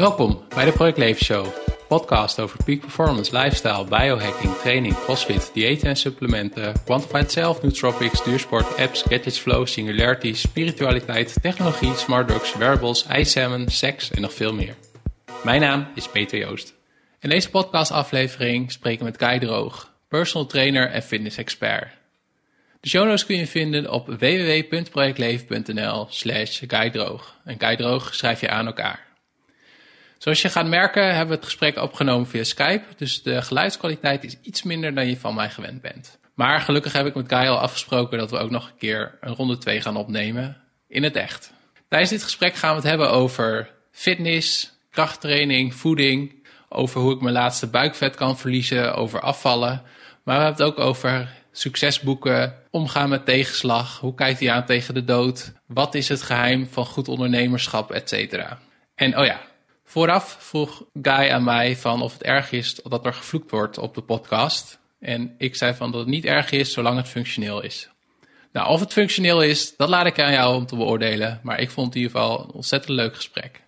Welkom bij de Project Leven Show, podcast over peak performance, lifestyle, biohacking, training, crossfit, diëten en supplementen, quantified self, nootropics, duursport, apps, gadgets, flow, singularity, spiritualiteit, technologie, smart drugs, wearables, ijssalmon, seks en nog veel meer. Mijn naam is Peter Joost. In deze podcastaflevering spreken we met Kai Droog, personal trainer en fitness expert. De show notes kun je vinden op www.projectleven.nl slash. En guidroog schrijf je aan elkaar. Zoals je gaat merken hebben we het gesprek opgenomen via Skype, dus de geluidskwaliteit is iets minder dan je van mij gewend bent. Maar gelukkig heb ik met Guy al afgesproken dat we ook nog een keer een ronde 2 gaan opnemen in het echt. Tijdens dit gesprek gaan we het hebben over fitness, krachttraining, voeding, over hoe ik mijn laatste buikvet kan verliezen, over afvallen. Maar we hebben het ook over succesboeken, omgaan met tegenslag, hoe kijkt hij aan tegen de dood, wat is het geheim van goed ondernemerschap, etc. En oh ja, vooraf vroeg Guy aan mij van of het erg is dat er gevloekt wordt op de podcast. En ik zei van dat het niet erg is zolang het functioneel is. Nou, of het functioneel is, dat laat ik aan jou om te beoordelen. Maar ik vond het in ieder geval een ontzettend leuk gesprek.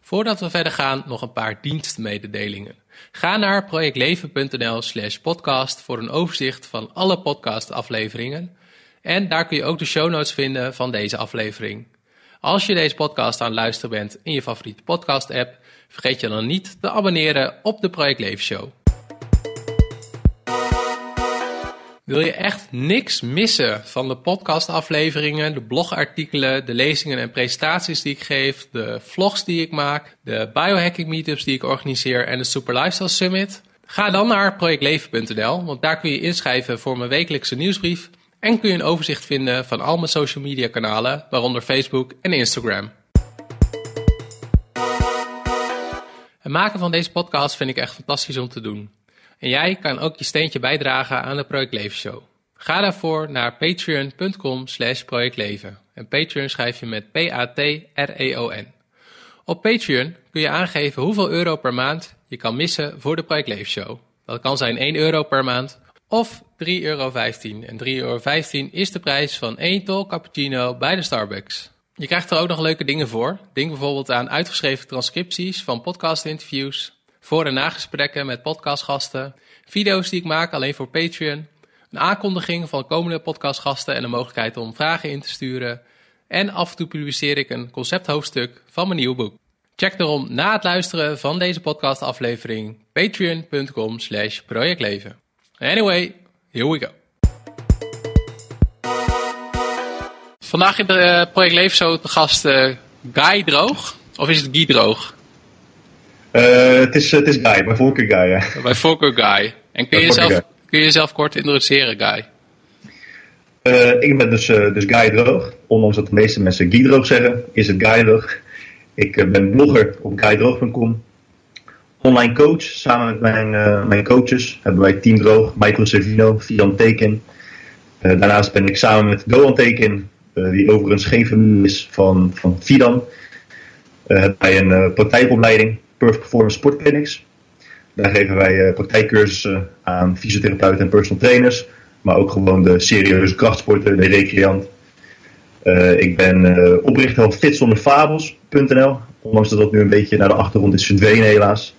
Voordat we verder gaan, nog een paar dienstmededelingen. Ga naar projectleven.nl slash podcast voor een overzicht van alle podcastafleveringen. En daar kun je ook de show notes vinden van deze aflevering. Als je deze podcast aan het luisteren bent in je favoriete podcast app, vergeet je dan niet te abonneren op de Project Leven Show. Wil je echt niks missen van de podcastafleveringen, de blogartikelen, de lezingen en presentaties die ik geef, de vlogs die ik maak, de biohacking meetups die ik organiseer en de Super Lifestyle Summit? Ga dan naar projectleven.nl, want daar kun je inschrijven voor mijn wekelijkse nieuwsbrief en kun je een overzicht vinden van al mijn social media kanalen, waaronder Facebook en Instagram. Het maken van deze podcast vind ik echt fantastisch om te doen. En jij kan ook je steentje bijdragen aan de Project Leven Show. Ga daarvoor naar patreon.com slash projectleven. En Patreon schrijf je met P-A-T-R-E-O-N. Op Patreon kun je aangeven hoeveel euro per maand je kan missen voor de Project Leven Show. Dat kan zijn 1 euro per maand of 3,15 euro. En 3,15 euro is de prijs van 1 tol cappuccino bij de Starbucks. Je krijgt er ook nog leuke dingen voor. Denk bijvoorbeeld aan uitgeschreven transcripties van podcastinterviews, voor- en nagesprekken met podcastgasten, video's die ik maak alleen voor Patreon, een aankondiging van komende podcastgasten en de mogelijkheid om vragen in te sturen. En af en toe publiceer ik een concepthoofdstuk van mijn nieuwe boek. Check daarom na het luisteren van deze podcastaflevering patreon.com slash projectleven. Anyway, here we go. Vandaag in de uh, Project Leven zo de gast uh, Guy Droog. Of is het Guy Droog? Uh, het, is, het is Guy, bij voorkeur Guy. Ja. Bij voorkeur Guy. En kun je, jezelf, kun je jezelf kort introduceren, Guy? ik ben dus, dus Guy Droog. Ondanks dat de meeste mensen Guy Droog zeggen, is het Guy Droog. Ik ben blogger op guydroog.com online coach. Samen met mijn, uh, mijn coaches hebben wij Team Droog, Michael Servino, Fian Teken. Uh, daarnaast ben ik samen met Doan Teken, uh, die overigens geen familie is van, van Fidan. wij een praktijkopleiding, Perfect Performance Sport Clinics. Daar geven wij praktijkcursussen aan fysiotherapeuten en personal trainers. Maar ook gewoon de serieuze krachtsporten, de recreant. ik ben oprichter van fitzonderfabels.nl. Ondanks dat dat nu een beetje naar de achtergrond is verdwenen helaas.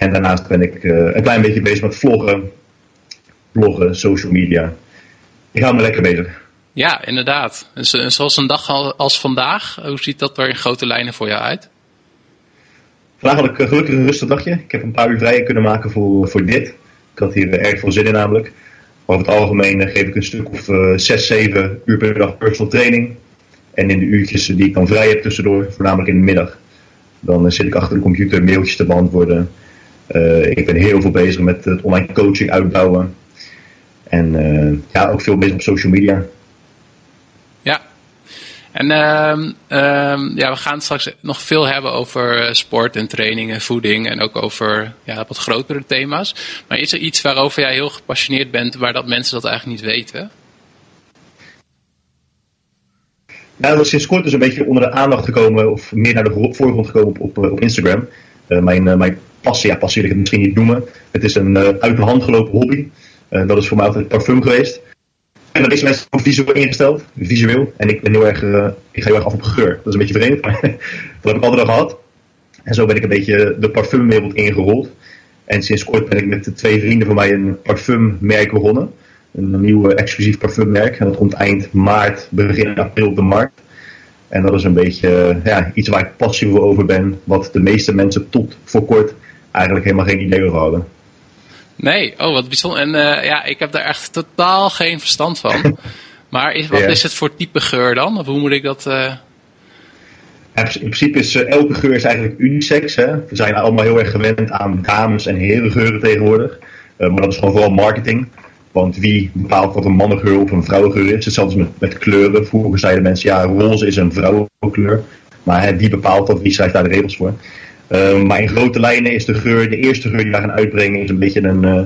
En daarnaast ben ik uh, een klein beetje bezig met vloggen, bloggen, social media. Ik hou me lekker bezig. Ja, inderdaad. En zoals een dag als vandaag, hoe ziet dat er in grote lijnen voor jou uit? Vandaag had ik gelukkig een rustig dagje. Ik heb een paar uur vrij kunnen maken voor, voor dit. Ik had hier erg veel zin in namelijk. Over het algemeen geef ik een stuk of uh, 6, 7 uur per dag personal training. En in de uurtjes die ik dan vrij heb tussendoor, voornamelijk in de middag, dan zit ik achter de computer mailtjes te beantwoorden, ik ben heel veel bezig met het online coaching uitbouwen. En uh, ja, ook veel bezig op social media. Ja. En uh, ja, we gaan straks nog veel hebben over eh, sport en training en voeding. En ook over ja, wat grotere thema's. Maar is er iets waarover jij heel gepassioneerd bent, waar dat mensen dat eigenlijk niet weten? Nou, dat is sinds kort dus een beetje onder de aandacht gekomen, of meer naar de voorgrond gekomen op, op, op Instagram. mijn, mijn passie, ja, passie wil ik het misschien niet noemen. Het is een uh, uit de hand gelopen hobby. Uh, dat is voor mij altijd parfum geweest. zijn de meeste mensen visueel ingesteld, visueel. En ik ben heel erg, uh, ik ga heel erg af op geur. Dat is een beetje vreemd, maar dat heb ik altijd al gehad. En zo ben ik een beetje de parfumwereld ingerold. En sinds kort ben ik met twee vrienden van mij een parfummerk begonnen. Een nieuw exclusief parfummerk. En dat komt eind maart, begin april op de markt. En dat is een beetje ja, iets waar ik passief over ben. Wat de meeste mensen tot voor kort eigenlijk helemaal geen idee over hadden. Nee, oh wat bijzonder. En uh, ja, ik heb daar echt totaal geen verstand van. maar is, wat is het voor type geur dan? Of hoe moet ik dat... Uh... in principe is uh, elke geur is eigenlijk unisex. Hè? We zijn allemaal heel erg gewend aan dames- en herengeuren tegenwoordig. maar dat is gewoon vooral marketing. Want wie bepaalt wat een mannengeur of een vrouwengeur is? Hetzelfde met, met kleuren. Vroeger zeiden mensen, ja, roze is een vrouwenkleur. Maar hè, wie bepaalt dat? Wie schrijft daar de regels voor? Uh, maar in grote lijnen is de geur, de eerste geur die wij gaan uitbrengen, is een beetje een, uh,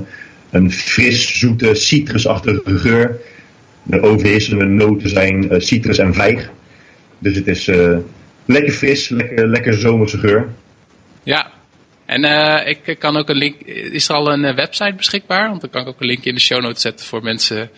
een fris, zoete, citrusachtige geur. De overheersende noten zijn uh, citrus en vijg. Dus het is lekker fris, lekker, lekker zomerse geur. Ja, en ik kan ook een link. Is er al een website beschikbaar? Want dan kan ik ook een linkje in de show notes zetten voor mensen.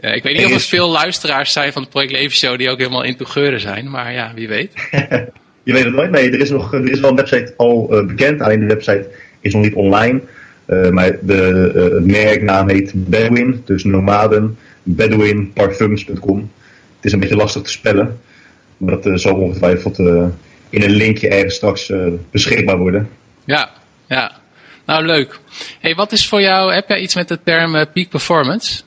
ik weet niet of er veel luisteraars zijn van de Project Leven Show die ook helemaal into geuren zijn, maar ja, wie weet. Je weet het nooit. Nee, er is, nog, er is wel een website al uh, bekend. Alleen de website is nog niet online. Uh, maar de uh, merknaam heet Bedouin. Dus nomaden. Bedouinparfums.com. Het is een beetje lastig te spellen. Maar dat zal ongetwijfeld in een linkje ergens straks beschikbaar worden. Ja, ja. Nou, leuk. Hey, wat is voor jou, heb jij iets met de term peak performance?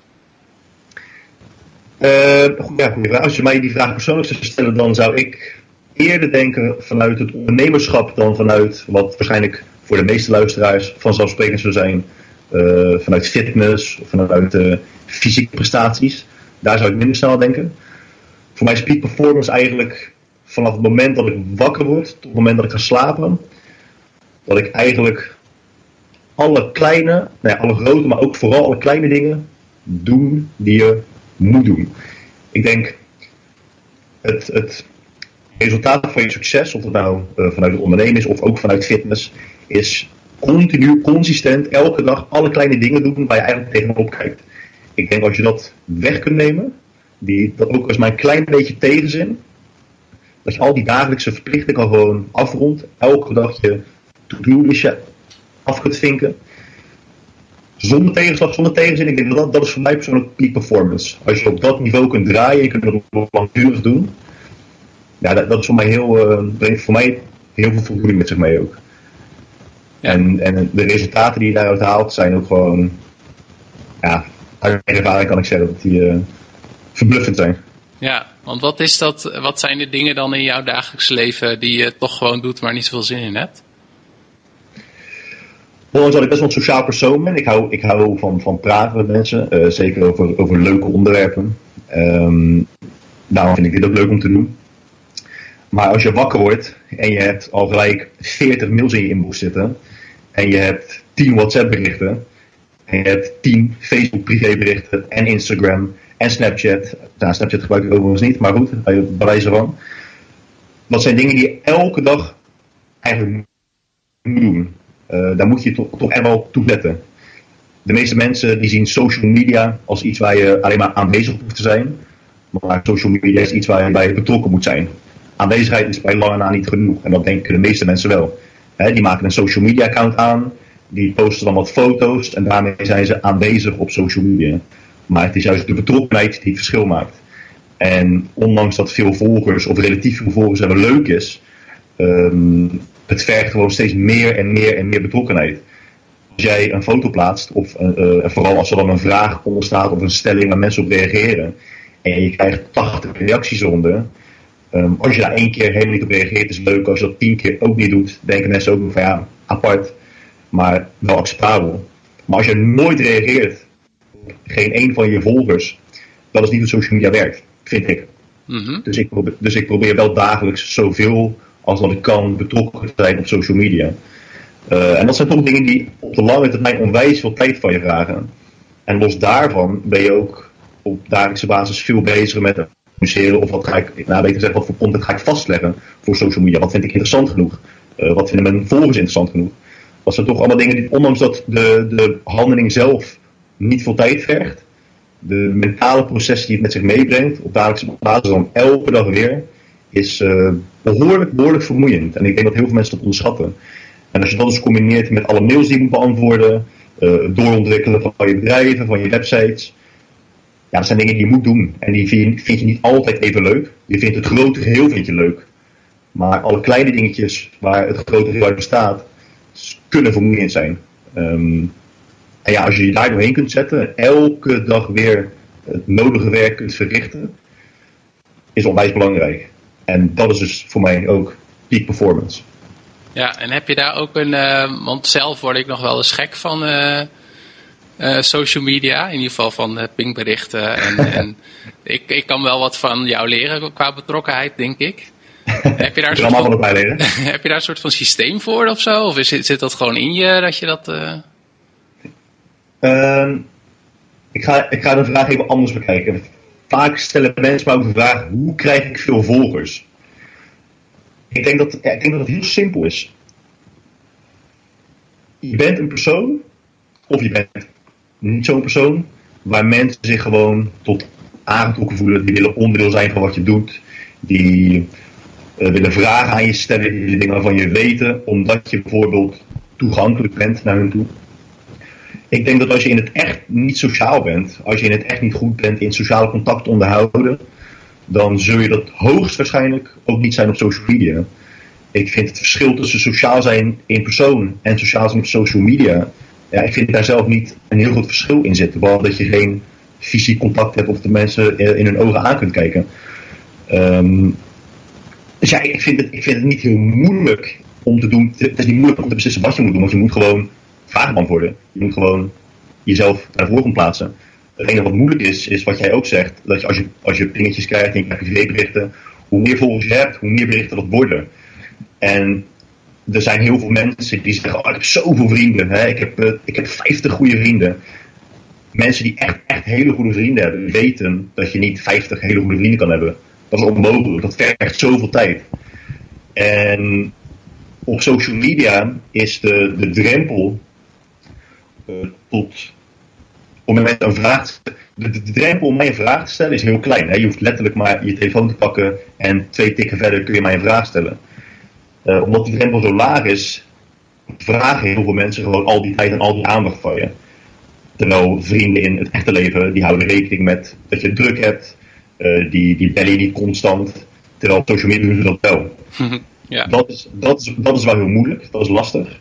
ja, Als je mij die vraag persoonlijk zou stellen, dan zou ik eerder denken vanuit het ondernemerschap dan vanuit wat waarschijnlijk voor de meeste luisteraars vanzelfsprekend zou zijn. Uh, vanuit fitness of vanuit uh, fysieke prestaties. Daar zou ik minder snel denken. Voor mij is peak performance eigenlijk vanaf het moment dat ik wakker word tot het moment dat ik ga slapen. Dat ik eigenlijk alle kleine, nou alle grote, maar ook vooral alle kleine dingen doen die je moet doen. Ik denk het, het resultaat van je succes, of het nou uh, vanuit de onderneming is of ook vanuit fitness, is continu, consistent, elke dag alle kleine dingen doen waar je eigenlijk tegenop kijkt. Ik denk als je dat weg kunt nemen, die, dat ook als mijn klein beetje tegenzin, dat je al die dagelijkse verplichtingen gewoon afrondt, elke dag je to-do-listje af kunt vinken. Zonder tegenslag, zonder tegenzin. Ik denk dat dat is voor mij persoonlijk peak performance. Als je op dat niveau kunt draaien, je kunt het langdurig doen, ja, dat, dat, is voor mij heel, brengt voor mij heel veel voldoening met zich mee ook. En, en de resultaten die je daaruit haalt zijn ook gewoon, ja, uit ervaring kan ik zeggen dat die uh, verbluffend zijn. Ja, want wat is dat, wat zijn de dingen dan in jouw dagelijks leven die je toch gewoon doet, maar niet zoveel zin in hebt? Ondanks dat ik best wel een sociaal persoon ben, ik hou, ik hou van, van praten met mensen, uh, zeker over, over leuke onderwerpen. Um, daarom vind ik dit ook leuk om te doen. Maar als je wakker wordt en je hebt al gelijk 40 mails in je inbox zitten. En je hebt 10 WhatsApp berichten. En je hebt 10 Facebook privéberichten en Instagram en Snapchat. Nou, Snapchat gebruik ik overigens niet, maar goed, bij wijze van. Dat zijn dingen die je elke dag eigenlijk moet doen. Uh, daar moet je toch, toch echt wel toe letten. De meeste mensen die zien social media als iets waar je alleen maar aanwezig hoeft te zijn. Maar social media is iets waar je bij betrokken moet zijn aanwezigheid is bij lange na niet genoeg. En dat denken de meeste mensen wel. die maken een social media account aan, die posten dan wat foto's en daarmee zijn ze aanwezig op social media. Maar het is juist de betrokkenheid die het verschil maakt. En ondanks dat veel volgers, of relatief veel volgers hebben leuk is, um, het vergt gewoon steeds meer en meer en meer betrokkenheid. Als jij een foto plaatst, of uh, vooral als er dan een vraag onder staat of een stelling waar mensen op reageren, en je krijgt 80 reacties onder, Um, als je daar één keer helemaal niet op reageert, is het leuk. Als je dat tien keer ook niet doet, denken mensen ook van ja, apart, maar wel acceptabel. Maar als je nooit reageert, geen één van je volgers, dat is niet hoe social media werkt, vind ik. Mm -hmm. dus, ik probeer, dus ik probeer wel dagelijks zoveel als dat ik kan betrokken te zijn op social media. Uh, en dat zijn toch dingen die op de lange termijn onwijs veel tijd van je vragen. En los daarvan ben je ook op dagelijkse basis veel bezig met of wat ga ik, nou beter zeggen, wat voor content ga ik vastleggen voor social media? Wat vind ik interessant genoeg? Uh, wat vinden mijn volgers interessant genoeg? Dat zijn toch allemaal dingen die, ondanks dat de, de handeling zelf niet veel tijd vergt, de mentale processen die het met zich meebrengt, op dagelijkse basis dan elke dag weer, is uh, behoorlijk, behoorlijk vermoeiend. En ik denk dat heel veel mensen dat onderschatten. En als je dat dus combineert met alle mails die je moet beantwoorden, uh, doorontwikkelen van je bedrijven, van je websites. Ja, dat zijn dingen die je moet doen. En die vind, je niet altijd even leuk. Je vindt het grote geheel vind je leuk. Maar alle kleine dingetjes waar het grote geheel uit bestaat, kunnen vermoeiend zijn. Um, en ja, als je je daar doorheen kunt zetten, elke dag weer het nodige werk kunt verrichten, is onwijs belangrijk. En dat is dus voor mij ook peak performance. Ja, en heb je daar ook een, uh, want zelf word ik nog wel eens gek van uh, uh, social media, in ieder geval van pingberichten. En, en ik, ik kan wel wat van jou leren qua betrokkenheid, denk ik. heb je daar een soort van, heb je daar een soort van systeem voor of zo? Of is, zit dat gewoon in je dat je dat. Uh, ik, ga, ik ga de vraag even anders bekijken. Vaak stellen mensen me ook de vraag: hoe krijg ik veel volgers? Ik denk dat, ja, ik denk dat het heel simpel is. Je bent een persoon, of je bent niet zo'n persoon, waar mensen zich gewoon tot aangetrokken voelen. Die willen onderdeel zijn van wat je doet. Die uh, willen vragen aan je stellen, die dingen waarvan je weten, omdat je bijvoorbeeld toegankelijk bent naar hun toe. Ik denk dat als je in het echt niet sociaal bent, als je in het echt niet goed bent in sociale contact onderhouden, dan zul je dat hoogstwaarschijnlijk ook niet zijn op social media. Ik vind het verschil tussen sociaal zijn in persoon en sociaal zijn op social media, ja, ik vind daar zelf niet een heel groot verschil in zitten. Behalve dat je geen fysiek contact hebt of de mensen in hun ogen aan kunt kijken. Um, dus ja, ik vind, het, ik vind het niet heel moeilijk om te doen. Het is niet moeilijk om te beslissen wat je moet doen, want je moet gewoon vragen beantwoorden. Je moet gewoon jezelf naar voren plaatsen. Het enige wat moeilijk is, is wat jij ook zegt. Dat je als je, als je pingetjes krijgt en je krijgt privéberichten, hoe meer volgers je hebt, hoe meer berichten dat worden. En er zijn heel veel mensen die zeggen, oh, ik heb zoveel vrienden. Hè? Ik, heb, uh, ik heb 50 goede vrienden. Mensen die echt, echt hele goede vrienden hebben, weten dat je niet 50 hele goede vrienden kan hebben. Dat is onmogelijk. Dat vergt zoveel tijd. En op social media is de, de drempel uh, tot om een vraag te de, de, drempel om mij een vraag te stellen is heel klein. Hè? Je hoeft letterlijk maar je telefoon te pakken en twee tikken verder kun je mij een vraag stellen. Uh, omdat die drempel zo laag is, vragen heel veel mensen gewoon al die tijd en al die aandacht van je. Terwijl vrienden in het echte leven, die houden rekening met dat je druk hebt, uh, die, die bellen je niet constant. Terwijl op social media doen ze dat wel. ja. dat, is, dat, is, dat is wel heel moeilijk, dat is lastig.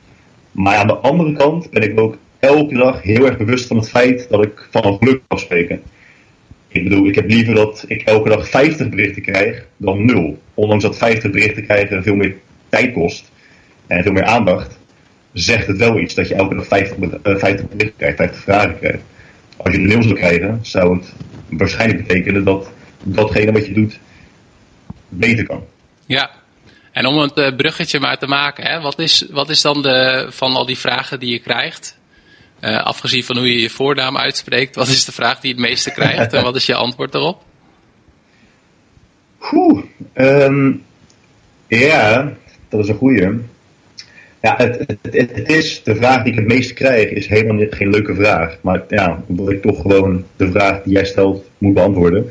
Maar aan de andere kant ben ik ook elke dag heel erg bewust van het feit dat ik van een geluk kan spreken. Ik bedoel, ik heb liever dat ik elke dag 50 berichten krijg dan nul. Ondanks dat 50 berichten krijgen veel meer tijd kost en veel meer aandacht, zegt het wel iets dat je elke dag 50, uh, 50 berichten krijgt, 50 vragen krijgt. Als je er nul zou krijgen, zou het waarschijnlijk betekenen dat datgene wat je doet beter kan. Ja, en om het uh, bruggetje maar te maken, hè, wat, is, wat is dan de, van al die vragen die je krijgt, uh, afgezien van hoe je je voornaam uitspreekt, wat is de vraag die je het meeste krijgt en wat is je antwoord daarop? Oeh, um, ja, dat is een goeie. Ja, het, het, het, is, de vraag die ik het meeste krijg is helemaal niet, geen leuke vraag. Maar ja, omdat ik toch gewoon de vraag die jij stelt moet beantwoorden.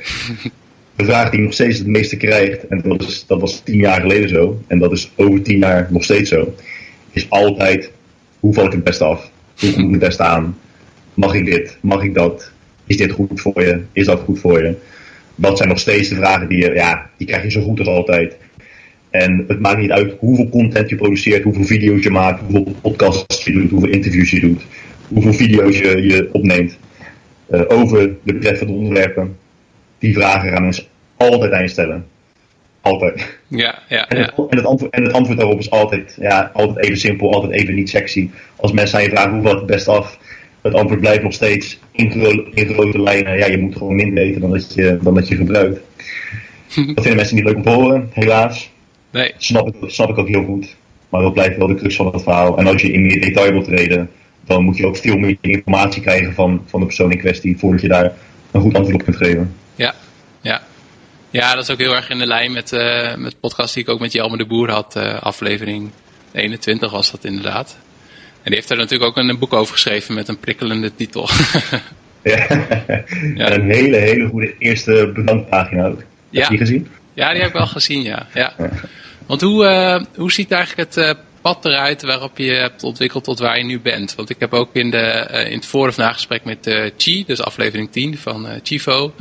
De vraag die ik nog steeds het meeste krijgt, en dat, is, dat was tien jaar geleden zo, en dat is over tien jaar nog steeds zo, is altijd, hoe val ik het beste af? Hoe kom ik het beste aan? Mag ik dit? Mag ik dat? Is dit goed voor je? Is dat goed voor je? Dat zijn nog steeds de vragen die je, ja, die krijg je zo goed als altijd. En het maakt niet uit hoeveel content je produceert, hoeveel video's je maakt, hoeveel podcasts je doet, hoeveel interviews je doet, hoeveel video's je, je opneemt uh, over de betreffende onderwerpen. Die vragen gaan mensen altijd aan je stellen. Altijd. Ja, ja, en, het, ja. En, het antwoord, en het antwoord daarop is altijd, ja, altijd even simpel, altijd even niet sexy. Als mensen aan je vragen hoe valt het best af, het antwoord blijft nog steeds in, in grote lijnen. Ja, je moet gewoon minder eten dan dat je, dan dat je gebruikt. dat vinden mensen niet leuk om te horen, helaas. Nee. Snap ik, snap ik ook heel goed. Maar dat blijft wel de crux van het verhaal. En als je in meer detail wilt treden, dan moet je ook veel meer informatie krijgen van, van de persoon in kwestie voordat je daar een goed antwoord op kunt geven. Ja, ja. Ja, dat is ook heel erg in de lijn met, uh, met de podcast die ik ook met Jelmer de Boer had. Uh, aflevering 21 was dat inderdaad. En die heeft er natuurlijk ook een boek over geschreven met een prikkelende titel. Ja. En een hele, hele goede eerste bedankpagina ook. Heb je Ja. die gezien? Ja, die heb ik wel gezien, ja. ja. Want hoe, eh, hoe ziet eigenlijk het eh, pad eruit waarop je hebt ontwikkeld tot waar je nu bent? Want ik heb ook in, de, eh, in het voor- of nagesprek met Chi, dus aflevering 10 van Chivo.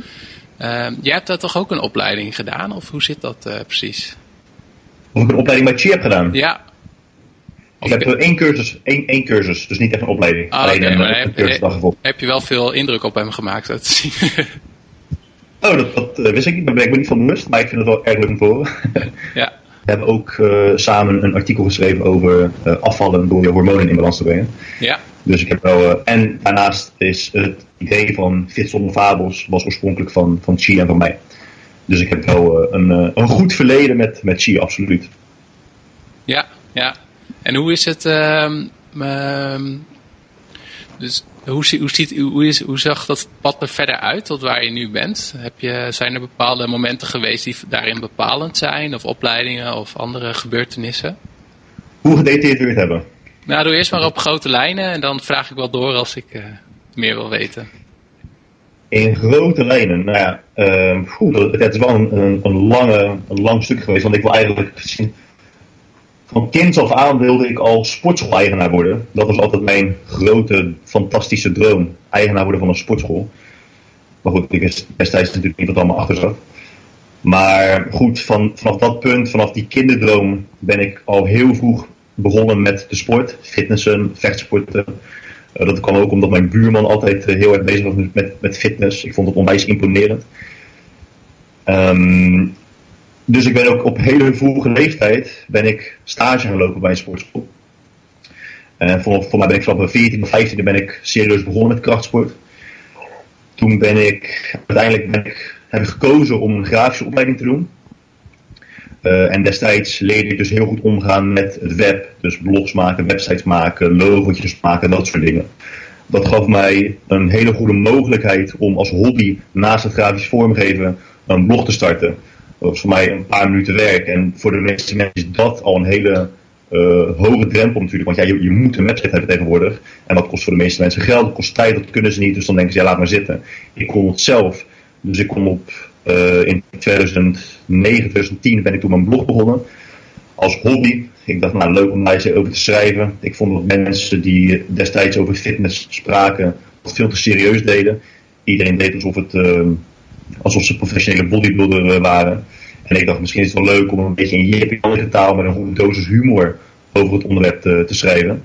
eh, jij hebt daar toch ook een opleiding gedaan? Of hoe zit dat precies? Of ik een opleiding bij Chi heb gedaan. Ja. Ik heb één cursus, één, één cursus, dus niet echt een opleiding. Ah, Alleen een, een heb- cursusdag gevolgd. Heb je wel veel indruk op hem gemaakt, te zien. Oh, dat, dat wist ik niet, daar ben ik me niet van bewust, maar ik vind het wel erg leuk om te horen. ja. We hebben ook eh, samen een artikel geschreven over eh, afvallen door je hormonen in balans te brengen. Ja. Dus ik heb wel. eh, en daarnaast is het idee van Fit zonder fabels was oorspronkelijk van, van Chi en van mij. Dus ik heb wel een, een goed verleden met, met Chi, absoluut. Ja, ja. En hoe is het... ehm, ehm, dus hoe, zie- hoe, ziet, hoe, is, hoe zag dat pad er verder uit tot waar je nu bent? Heb je, zijn er bepaalde momenten geweest die daarin bepalend zijn? Of opleidingen of andere gebeurtenissen? Hoe gedetailleerd wil je het hebben? Nou, doe eerst maar op grote lijnen en dan vraag ik wel door als ik eh, meer wil weten. In grote lijnen, nou ja, ehm, goed, het is wel een, een, een, lange, een lang stuk geweest. Want ik wil eigenlijk zien. Van kind af aan wilde ik al sportschool-eigenaar worden. Dat was altijd mijn grote, fantastische droom. Eigenaar worden van een sportschool. Maar goed, ik wist destijds natuurlijk niet wat allemaal achter zat. Maar goed, van, vanaf dat punt, vanaf die kinderdroom, ben ik al heel vroeg begonnen met de sport. Fitnessen, vechtsporten. Uh, dat kwam ook omdat mijn buurman altijd uh, heel erg bezig was met, met fitness. Ik vond het onwijs imponerend. Um, dus ik ben ook op hele vroege leeftijd ben ik stage gaan lopen bij een sportschool. En voor, voor mij ben ik vanaf mijn 14 of 15 ben ik serieus begonnen met krachtsport. Toen ben ik uiteindelijk ben ik, heb ik gekozen om een grafische opleiding te doen. Uh, en destijds leerde ik dus heel goed omgaan met het web. Dus blogs maken, websites maken, logootjes maken, dat soort dingen. Dat gaf mij een hele goede mogelijkheid om als hobby naast het grafisch vormgeven een blog te starten. Was voor mij een paar minuten werk. En voor de meeste mensen is dat al een hele uh, hoge drempel natuurlijk. Want ja, je, moet een website hebben tegenwoordig. En dat kost voor de meeste mensen geld, dat kost tijd, dat kunnen ze niet. Dus dan denken ze, ja, laat maar zitten. Ik kon het zelf. Dus ik kon op, uh, in 2009, 2010 ben ik toen mijn blog begonnen. Als hobby. Ik dacht, nou, leuk om daar over te schrijven. Ik vond dat mensen die destijds over fitness spraken, dat veel te serieus deden. Iedereen deed alsof het... Uh, alsof ze professionele bodybuilder waren. En ik dacht, misschien is het wel leuk om een beetje in jippie taal met een goede dosis humor over het onderwerp te, schrijven.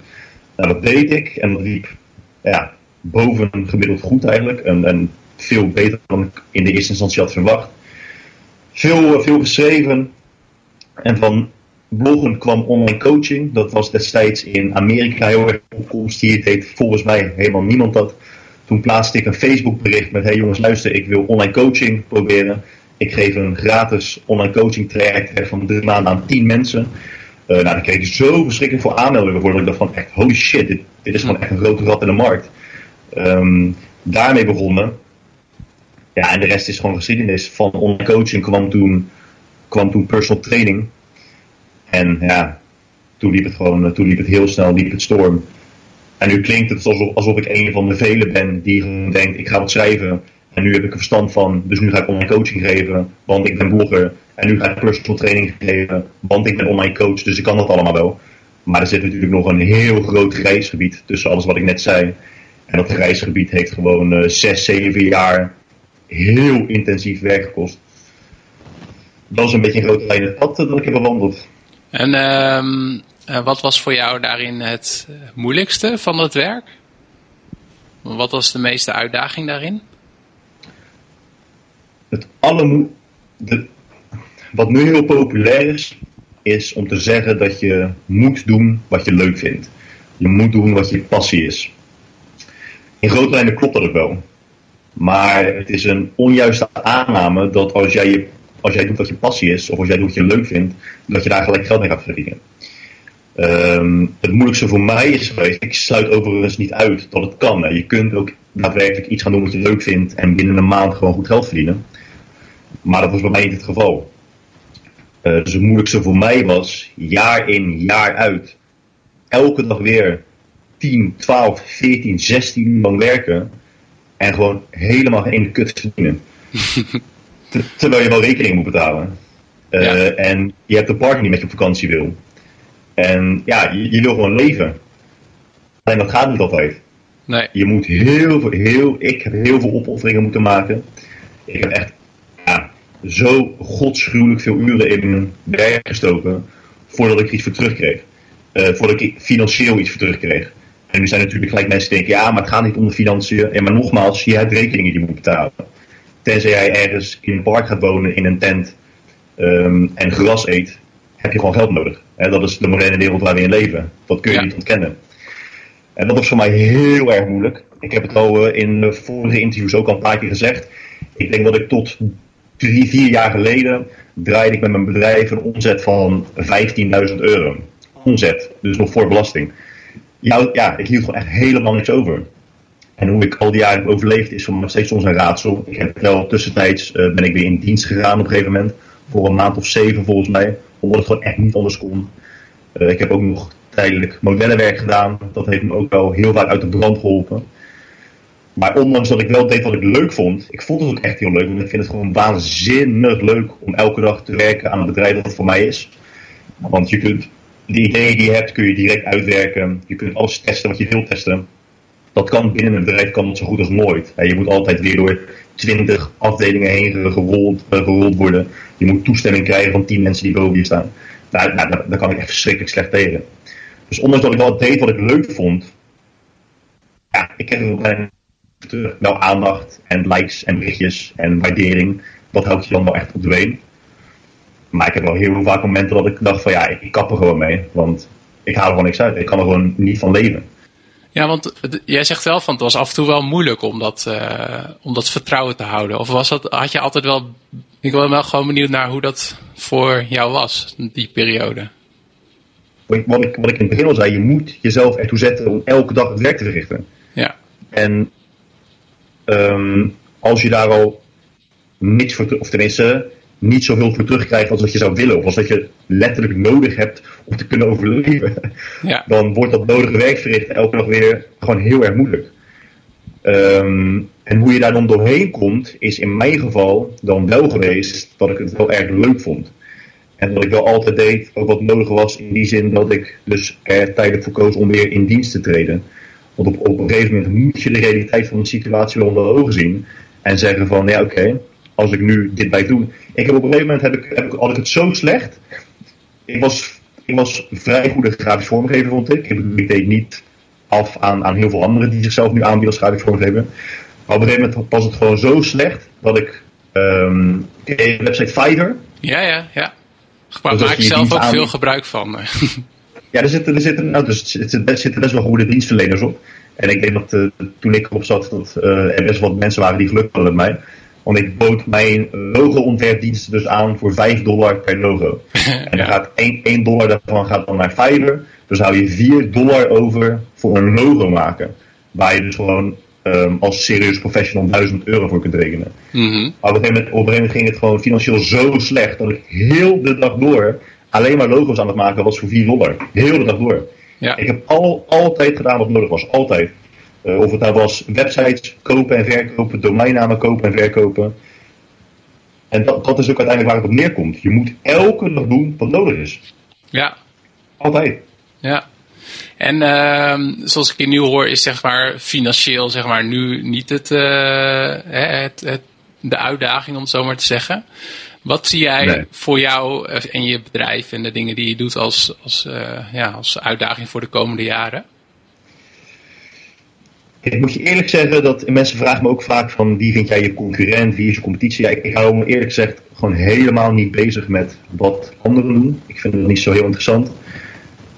Nou, dat deed ik en dat liep ja, boven gemiddeld goed eigenlijk. En, en, veel beter dan ik in de eerste instantie had verwacht. Veel, veel geschreven. En van bloggen kwam online coaching. Dat was destijds in Amerika heel erg opkomst. Hier deed volgens mij helemaal niemand dat. Toen plaatste ik een Facebook bericht met: Hey jongens, luister, ik wil online coaching proberen. Ik geef een gratis online coaching traject van drie maanden aan tien mensen. Uh, nou, daar kreeg ik zo verschrikkelijk veel aanmeldingen voor dat ik dacht van echt, holy shit, dit, dit is gewoon echt een grote rat in de markt. Um, daarmee begonnen. Ja, en de rest is gewoon geschiedenis. Van online coaching kwam toen, kwam toen personal training. En ja, toen liep het gewoon, toen liep het heel snel, liep het storm. En nu klinkt het alsof, alsof ik een van de velen ben die denkt, ik ga wat schrijven. En nu heb ik er verstand van, dus nu ga ik online coaching geven, want ik ben blogger. En nu ga ik personal training geven, want ik ben online coach, dus ik kan dat allemaal wel. Maar er zit natuurlijk nog een heel groot grijsgebied tussen alles wat ik net zei. En dat grijsgebied heeft gewoon uh, zes, zeven jaar heel intensief werk gekost. Dat is een beetje een grote lijn pad dat ik heb bewandeld. En um, uh, wat was voor jou daarin het moeilijkste van het werk? Wat was de meeste uitdaging daarin? Het allermo de, wat nu heel populair is, is om te zeggen dat je moet doen wat je leuk vindt. Je moet doen wat je passie is. In grote lijnen klopt dat wel. Maar het is een onjuiste aanname dat als jij, als jij doet wat je passie is, of als jij doet wat je leuk vindt, dat je daar gelijk geld mee gaat verdienen. Um, het moeilijkste voor mij is geweest, ik sluit overigens niet uit dat het kan. Hè. Je kunt ook daadwerkelijk iets gaan doen wat je leuk vindt en binnen een maand gewoon goed geld verdienen. Maar dat was bij mij niet het geval. Uh, dus het moeilijkste voor mij was jaar in, jaar uit, elke dag weer 10, 12, 14, 16 uur lang werken. en gewoon helemaal geen kut verdienen. terwijl je wel rekening moet betalen. Uh, En je hebt een partner die met je op vakantie wil. En ja, je, je, wil gewoon leven. En dat gaat niet altijd. Nee. Je moet heel veel, heel, ik heb heel veel opofferingen moeten maken. Ik heb echt ja, zo godschuwelijk veel uren in mijn werk gestoken voordat ik iets voor terugkreeg. Uh, voordat ik financieel iets voor terugkreeg. En nu zijn natuurlijk gelijk mensen die denken, ja, maar het gaat niet om de financiën. En maar nogmaals, je hebt rekeningen die je moet betalen. Tenzij jij ergens in een park gaat wonen, in een tent, um, en gras eet, heb je gewoon geld nodig. En dat is de moderne wereld waar we in leven. Dat kun je niet ontkennen. En dat was voor mij heel erg moeilijk. Ik heb het al uh, in de vorige interviews ook al een paar keer gezegd. Ik denk dat ik tot drie, vier jaar geleden draaide ik met mijn bedrijf een omzet van 15.000 euro. Omzet, dus nog voor belasting. Ja, ja, ik hield gewoon echt helemaal niks over. En hoe ik al die jaren heb overleefd is voor me nog steeds soms een raadsel. Ik heb wel tussentijds uh, ben ik weer in dienst gegaan op een gegeven moment. Voor een maand of zeven volgens mij. Omdat het gewoon echt niet anders kon. Uh, ik heb ook nog tijdelijk modellenwerk gedaan. Dat heeft me ook wel heel vaak uit de brand geholpen. Maar ondanks dat ik wel deed wat ik leuk vond, ik vond het ook echt heel leuk. Want ik vind het gewoon waanzinnig leuk om elke dag te werken aan een bedrijf dat voor mij is. Want je kunt de ideeën die je hebt, kun je direct uitwerken. Je kunt alles testen wat je wilt testen. Dat kan binnen een bedrijf kan het zo goed als nooit. Je moet altijd weer door twintig afdelingen heen gerold, eh, gerold worden. Je moet toestemming krijgen van tien mensen die boven je staan. Nou, daar, daar kan ik echt verschrikkelijk slecht tegen. Dus ondanks dat ik wel deed wat ik leuk vond, ja, ik heb er terug. Wel aandacht en likes en berichtjes en waardering. Dat helpt je dan wel echt op de been. Maar ik heb wel heel vaak momenten dat ik dacht van ja, ik kap er gewoon mee. Want ik haal er gewoon niks uit. Ik kan er gewoon niet van leven. Ja, want jij zegt wel van het was af en toe wel moeilijk om dat, uh, om dat vertrouwen te houden. Of was dat, had je altijd wel. Ik ben wel gewoon benieuwd naar hoe dat voor jou was, die periode. Wat ik, wat ik in het begin al zei, je moet jezelf ertoe zetten om elke dag het werk te verrichten. Ja. En um, als je daar al niets voor, of tenminste niet zoveel voor terugkrijgt als wat je zou willen, of als dat je letterlijk nodig hebt om te kunnen overleven, ja. dan wordt dat nodige werk verrichten elke dag weer gewoon heel erg moeilijk. Um, en hoe je daar dan doorheen komt, is in mijn geval dan wel geweest dat ik het wel erg leuk vond. En dat ik wel altijd deed, ook wat nodig was, in die zin dat ik dus er tijdelijk voor koos om weer in dienst te treden. Want op, op een gegeven moment moet je de realiteit van de situatie wel onder ogen zien. En zeggen van, ja oké, okay, als ik nu dit blijf doen. Ik heb op een gegeven moment, heb ik, heb ik, had ik het zo slecht. Ik was, ik was vrij goede grafisch vormgever, vond ik. Ik, deed niet af aan, aan heel veel anderen die zichzelf nu aanbieden als grafisch vormgever. Maar op een gegeven moment was het gewoon zo slecht dat ik um, de website Fiverr. Ja, ja, ja. Daar maak ik zelf ook veel gebruik van. ja, er zitten, er, zitten, nou, dus, er zitten best wel goede dienstverleners op. En ik denk dat uh, toen ik erop zat, dat uh, er best wel wat mensen waren die geluk hadden met mij. Want ik bood mijn logo-ontwerpdiensten dus aan voor 5 dollar per logo. En dan gaat 1, 1 dollar daarvan gaat dan naar Fiverr. Dus hou je 4 dollar over voor een logo maken. Waar je dus gewoon um, als serieus professional 1000 euro voor kunt rekenen. Mm -hmm. Maar op een, moment, op een gegeven moment ging het gewoon financieel zo slecht dat ik heel de dag door alleen maar logo's aan het maken was voor 4 dollar. Heel de dag door. Ja. Ik heb al, altijd gedaan wat nodig was. Altijd. Uh, of het nou was websites kopen en verkopen, domeinnamen kopen en verkopen. En dat, dat is ook uiteindelijk waar het op neerkomt. Je moet elke dag doen wat nodig is. Ja. Altijd. Ja. En uh, zoals ik je nu hoor, is zeg maar financieel zeg maar nu niet het, uh, het, het, de uitdaging om het zo maar te zeggen. Wat zie jij nee. voor jou en je bedrijf en de dingen die je doet als, als, ja, als uitdaging voor de komende jaren? Ik moet je eerlijk zeggen dat mensen vragen me ook vaak van wie vind jij je concurrent, wie is je competitie. Ja, ik, ik hou me eerlijk gezegd gewoon helemaal niet bezig met wat anderen doen. Ik vind het niet zo heel interessant.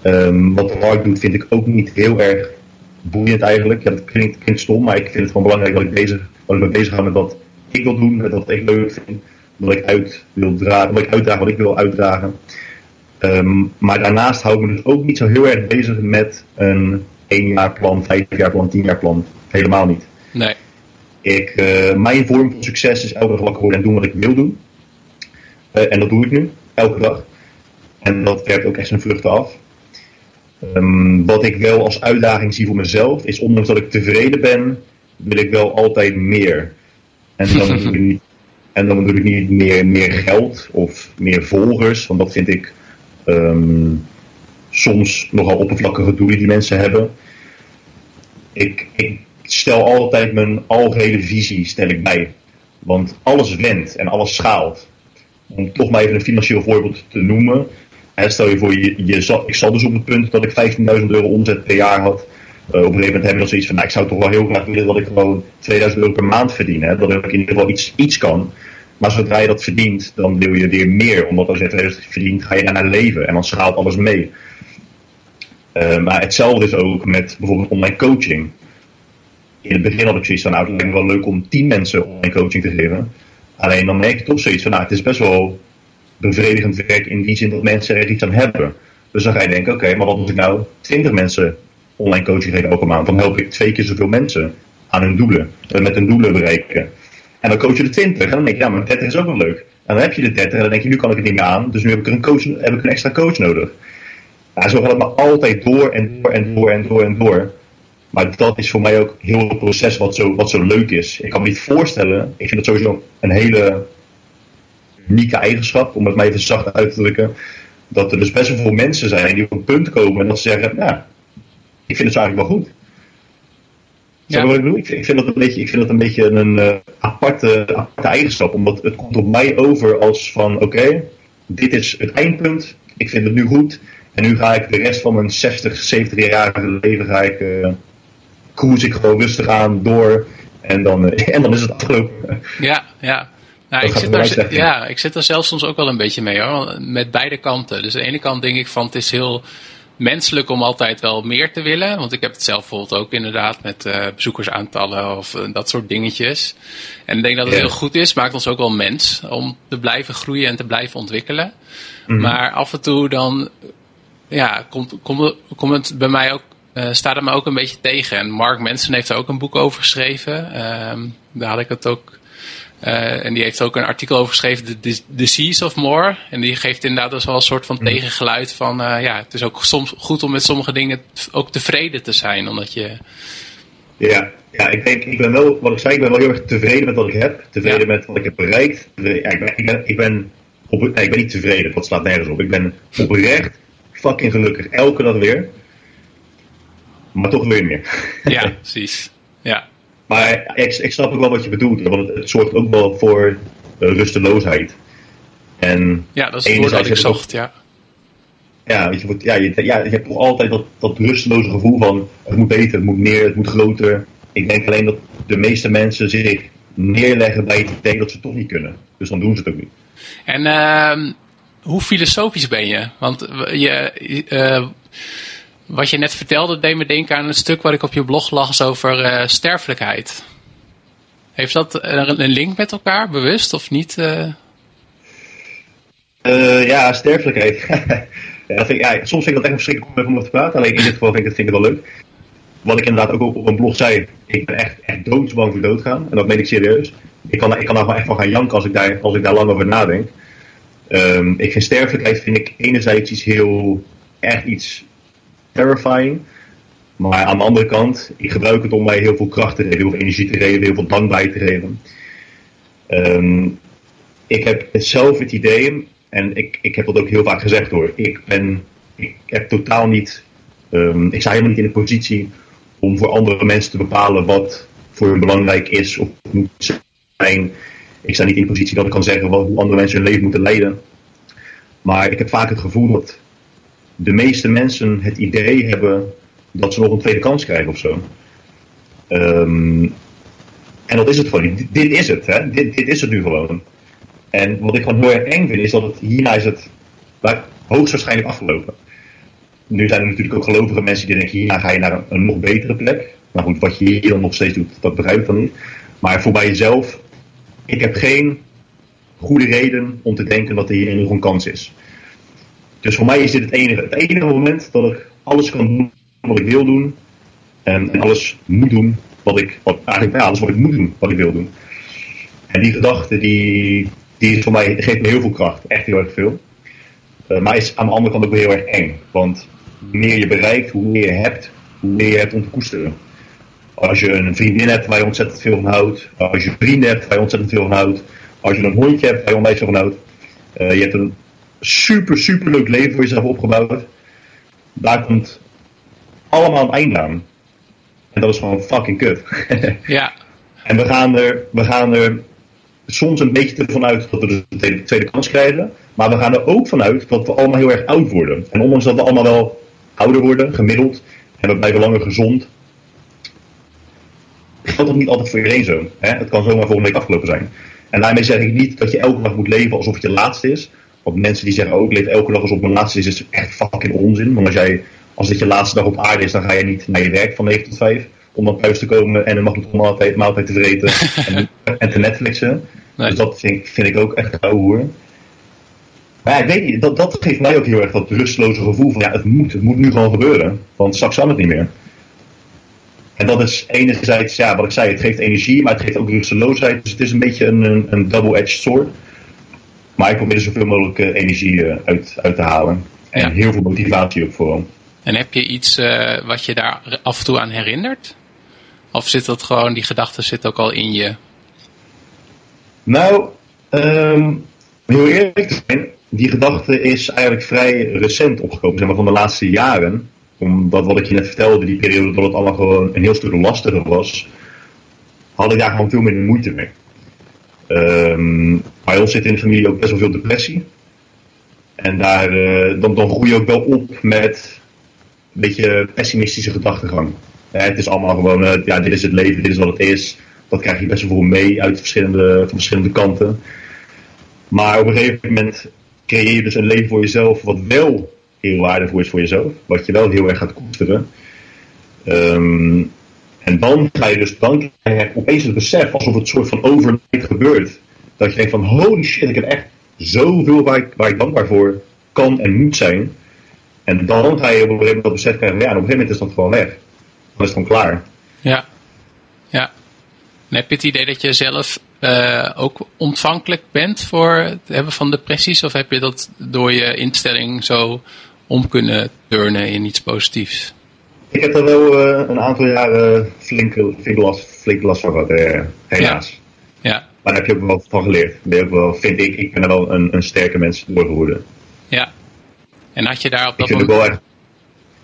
Um, wat de markt doet vind ik ook niet heel erg boeiend eigenlijk. Ja, dat klinkt, klinkt stom, maar ik vind het gewoon belangrijk dat ik, bezig, dat ik me bezig hou met wat ik wil doen, met wat ik leuk vind. Wat ik uit wil dragen, wat ik uitdraag, wat ik wil uitdragen. Um, maar daarnaast hou ik me dus ook niet zo heel erg bezig met een één jaar plan, vijf jaar plan, tien jaar plan. Helemaal niet. Nee. Ik, uh, mijn vorm van succes is elke dag wakker worden en doen wat ik wil doen. Uh, en dat doe ik nu, elke dag. En dat werkt ook echt zijn vruchten af. Um, wat ik wel als uitdaging zie voor mezelf, is ondanks dat ik tevreden ben wil ik wel altijd meer. En dan bedoel ik niet, en dan bedoel ik niet meer, meer geld of meer volgers, want dat vind ik ehm, soms nogal oppervlakkige doelen die mensen hebben. Ik, ik stel altijd mijn algehele visie stel ik bij. Want alles wendt en alles schaalt. Om toch maar even een financieel voorbeeld te noemen. stel je voor, je, je, ik zat dus op het punt dat ik 15.000 euro omzet per jaar had. Uh, op een gegeven moment hebben we nog zoiets van, nou, ik zou toch wel heel graag willen dat ik gewoon 2000 euro per maand verdien. Hè? Dat ik in ieder geval iets, iets kan. Maar zodra je dat verdient, dan wil je weer meer. Omdat als je 2000 verdient, ga je naar leven. En dan schaalt alles mee. Uh, maar hetzelfde is ook met bijvoorbeeld online coaching. In het begin had ik zoiets van, nou, het lijkt me wel leuk om 10 mensen online coaching te geven. Alleen dan merk je toch zoiets van, nou, het is best wel bevredigend werk in die zin dat mensen er iets aan hebben. Dus dan ga je denken, oké, maar wat als ik nou 20 mensen online coaching geef elke maand? Dan help ik twee keer zoveel mensen aan hun doelen, eh, met hun doelen bereiken. En dan coach je de 20 en dan denk je, ja, maar 30 is ook wel leuk. En dan heb je de 30 en dan denk je, nu kan ik het niet meer aan, dus nu heb ik, er een, coach, heb ik een extra coach nodig. Ja, zo gaat het maar altijd door en door en door en door en door. Maar dat is voor mij ook heel het proces wat zo, wat zo leuk is. Ik kan me niet voorstellen, ik vind het sowieso een hele unieke eigenschap, om het maar even zacht uit te drukken, dat er dus best wel veel mensen zijn die op een punt komen en dat ze zeggen, nou, ik vind het eigenlijk wel goed. Ja. Wat ik, bedoel? ik, vind dat een beetje, ik vind dat een, beetje een uh, aparte, aparte eigenschap, omdat het komt op mij over als van, oké, dit is het eindpunt, ik vind het nu goed, en nu ga ik de rest van mijn 60, 70-jarige leven ga ik, uh, cruise ik gewoon rustig aan door. En dan, uh, en dan is het afgelopen. Ja, ja. Nou, ik, zit er, ja, ik zit er zelf soms ook wel een beetje mee hoor. Met beide kanten. Dus aan de ene kant denk ik van het is heel menselijk om altijd wel meer te willen. Want ik heb het zelf bijvoorbeeld ook inderdaad met uh, bezoekersaantallen of dat soort dingetjes. En ik denk dat het heel goed is. Maakt ons ook wel mens om te blijven groeien en te blijven ontwikkelen. Mhm. Maar af en toe dan ja, komt, komt, komt het bij mij ook, uh, staat het me ook een beetje tegen. En Mark Mensen heeft er ook een boek over geschreven. Um, daar had ik het ook. Uh, en die heeft ook een artikel over geschreven, The Disease of More. En die geeft inderdaad dus wel een soort van mm. tegengeluid van, uh, ja, het is ook soms goed om met sommige dingen ook tevreden te zijn, omdat je... Ja, ja ik denk, ik ben wel, wat ik zei, ik ben wel heel erg tevreden met wat ik heb. Tevreden ja. met wat ik heb bereikt. Ja, ik ben, ik ben, ik ben, op, nee, ik ben niet tevreden, dat slaat nergens op. Ik ben oprecht fucking gelukkig. Elke dag weer. Maar toch weer meer. Ja, precies. Ja. Maar ik, ik snap ook wel wat je bedoelt. Want het, zorgt ook wel voor uh, rusteloosheid. En ja, dat is het woord dat ik zocht, ja. Ja, je, ja, je, ja, je hebt toch altijd dat, dat rusteloze gevoel van het moet beter, het moet meer, het moet groter. Ik denk alleen dat de meeste mensen zich neerleggen bij het idee dat ze het toch niet kunnen. Dus dan doen ze het ook niet. En uh, hoe filosofisch ben je? Want je, uh, wat je net vertelde deed me denken aan een stuk wat ik op je blog las over uh, sterfelijkheid. Heeft dat een link met elkaar, bewust of niet? Uh... ja, sterfelijkheid. ja, soms vind ik dat echt verschrikkelijk om over te praten. Alleen in dit geval vind ik het, ik wel leuk. Wat ik inderdaad ook op een blog zei, ik ben echt, echt doodsbang voor doodgaan. En dat meen ik serieus. Ik kan, ik kan daar echt van gaan janken als ik daar, als ik daar lang over nadenk. Um, ik vind sterfelijkheid vind ik enerzijds iets heel echt iets terrifying. Maar aan de andere kant, ik gebruik het om mij heel veel kracht te geven, heel veel energie te geven, heel veel dankbaarheid te geven. Um, ik heb zelf het idee, en ik, ik heb dat ook heel vaak gezegd hoor, ik ben, ik heb totaal niet, um, ik sta helemaal niet in de positie om voor andere mensen te bepalen wat voor hun belangrijk is of moet zijn ik sta niet in de positie dat ik kan zeggen wat, hoe andere mensen hun leven moeten leiden. Maar ik heb vaak het gevoel dat de meeste mensen het idee hebben dat ze nog een tweede kans krijgen of zo. Um, en dat is het gewoon niet. Dit is het, hè? Dit, dit is het nu gewoon. En wat ik gewoon heel erg eng vind, is dat het hierna is het hoogstwaarschijnlijk afgelopen. Nu zijn er natuurlijk ook gelovige mensen die denken, hierna ga je naar een, nog betere plek. Maar goed, wat je hier dan nog steeds doet, dat begrijp ik dan niet. Maar voor mij jezelf ik heb geen goede reden om te denken dat er hier nog een kans is. Dus voor mij is dit het enige, het enige moment dat ik alles kan doen wat ik wil doen. En, alles moet doen wat ik, eigenlijk ja, alles wat ik moet doen wat ik wil doen. En die gedachte, die, die voor mij, geeft me heel veel kracht. Echt heel erg veel. Uh, maar is aan de andere kant ook heel erg eng. Want hoe meer je bereikt, hoe meer je hebt, hoe meer je hebt om te koesteren. Als je een vriendin hebt waar je ontzettend veel van houdt. Als je vrienden hebt waar je ontzettend veel van houdt. Als je een hondje hebt waar je onwijs veel van houdt. Uh, je hebt een super, super leuk leven voor jezelf opgebouwd. Daar komt allemaal een einde aan. En dat is gewoon fucking kut. ja. En we gaan, er, we gaan er soms een beetje ervan uit dat we dus de tweede kans krijgen. Maar we gaan er ook vanuit dat we allemaal heel erg oud worden. En ondanks dat we allemaal wel ouder worden, gemiddeld, en we blijven langer gezond, geldt dat niet altijd voor iedereen zo. Hè? Het kan zomaar volgende week afgelopen zijn. En daarmee zeg ik niet dat je elke dag moet leven alsof het je laatste is. Want mensen die zeggen, oh ik leef elke dag alsof het mijn laatste is, is echt fucking onzin. Want als, jij, als dit je laatste dag op aarde is, dan ga je niet naar je werk van 9 tot 5 om dan thuis te komen en een magnetron maaltijd te vreten en, en, te Netflixen. Dus dat vind ik, vind ik ook echt ouwe hoer. Maar ja, ik weet niet, dat, dat geeft mij ook heel erg dat rustloze gevoel van ja, het moet, het moet nu gewoon gebeuren. Want straks kan het niet meer. En dat is enerzijds, ja, wat ik zei, het geeft energie, maar het geeft ook rusteloosheid. Dus het is een beetje een, een, een double-edged sword. Maar ik probeer er zoveel mogelijk uh, energie uh, uit, uit te halen. En heel veel motivatie ook vooral. En heb je iets uh, wat je daar af en toe aan herinnert? Of zit dat gewoon, die gedachte zit ook al in je? Nou, um, heel eerlijk te zijn, die gedachte is eigenlijk vrij recent opgekomen, zeg maar van de laatste jaren. Omdat wat ik je net vertelde, die periode dat het allemaal gewoon een heel stuk lastiger was, had ik daar gewoon veel minder moeite mee. Um, bij ons zit in de familie ook best wel veel depressie. En daar, uh, dan, dan groei je ook wel op met een beetje pessimistische gedachtegang. het is allemaal gewoon, uh, ja, dit is het leven, dit is wat het is. Dat krijg je best wel veel mee uit verschillende, van verschillende kanten. Maar op een gegeven moment creëer je dus een leven voor jezelf wat wel heel waardevol is voor jezelf. Wat je wel heel erg gaat koesteren. Um, en dan ga je dus, dan krijg opeens het besef, alsof het soort van overnight gebeurt. Dat je denkt van, holy shit, ik heb echt zoveel waar ik, waar ik dankbaar voor kan en moet zijn. En dan ga je op een gegeven moment dat besef krijgen, ja, en op een gegeven moment is dat gewoon weg. Dan is het gewoon klaar. Ja, ja. En heb je het idee dat je zelf uh, ook ontvankelijk bent voor het hebben van depressies? Of heb je dat door je instelling zo om kunnen turnen in iets positiefs? Ik heb er wel uh, een aantal jaren flink, flink, last, flink last van gehad, uh, helaas. Ja. Maar daar heb je ook wel van geleerd. Ook wel, vind ik, ik ben er wel een, een sterke mens doorgeworden. Ja. En had je daar op dat ik vind moment... Ook wel echt,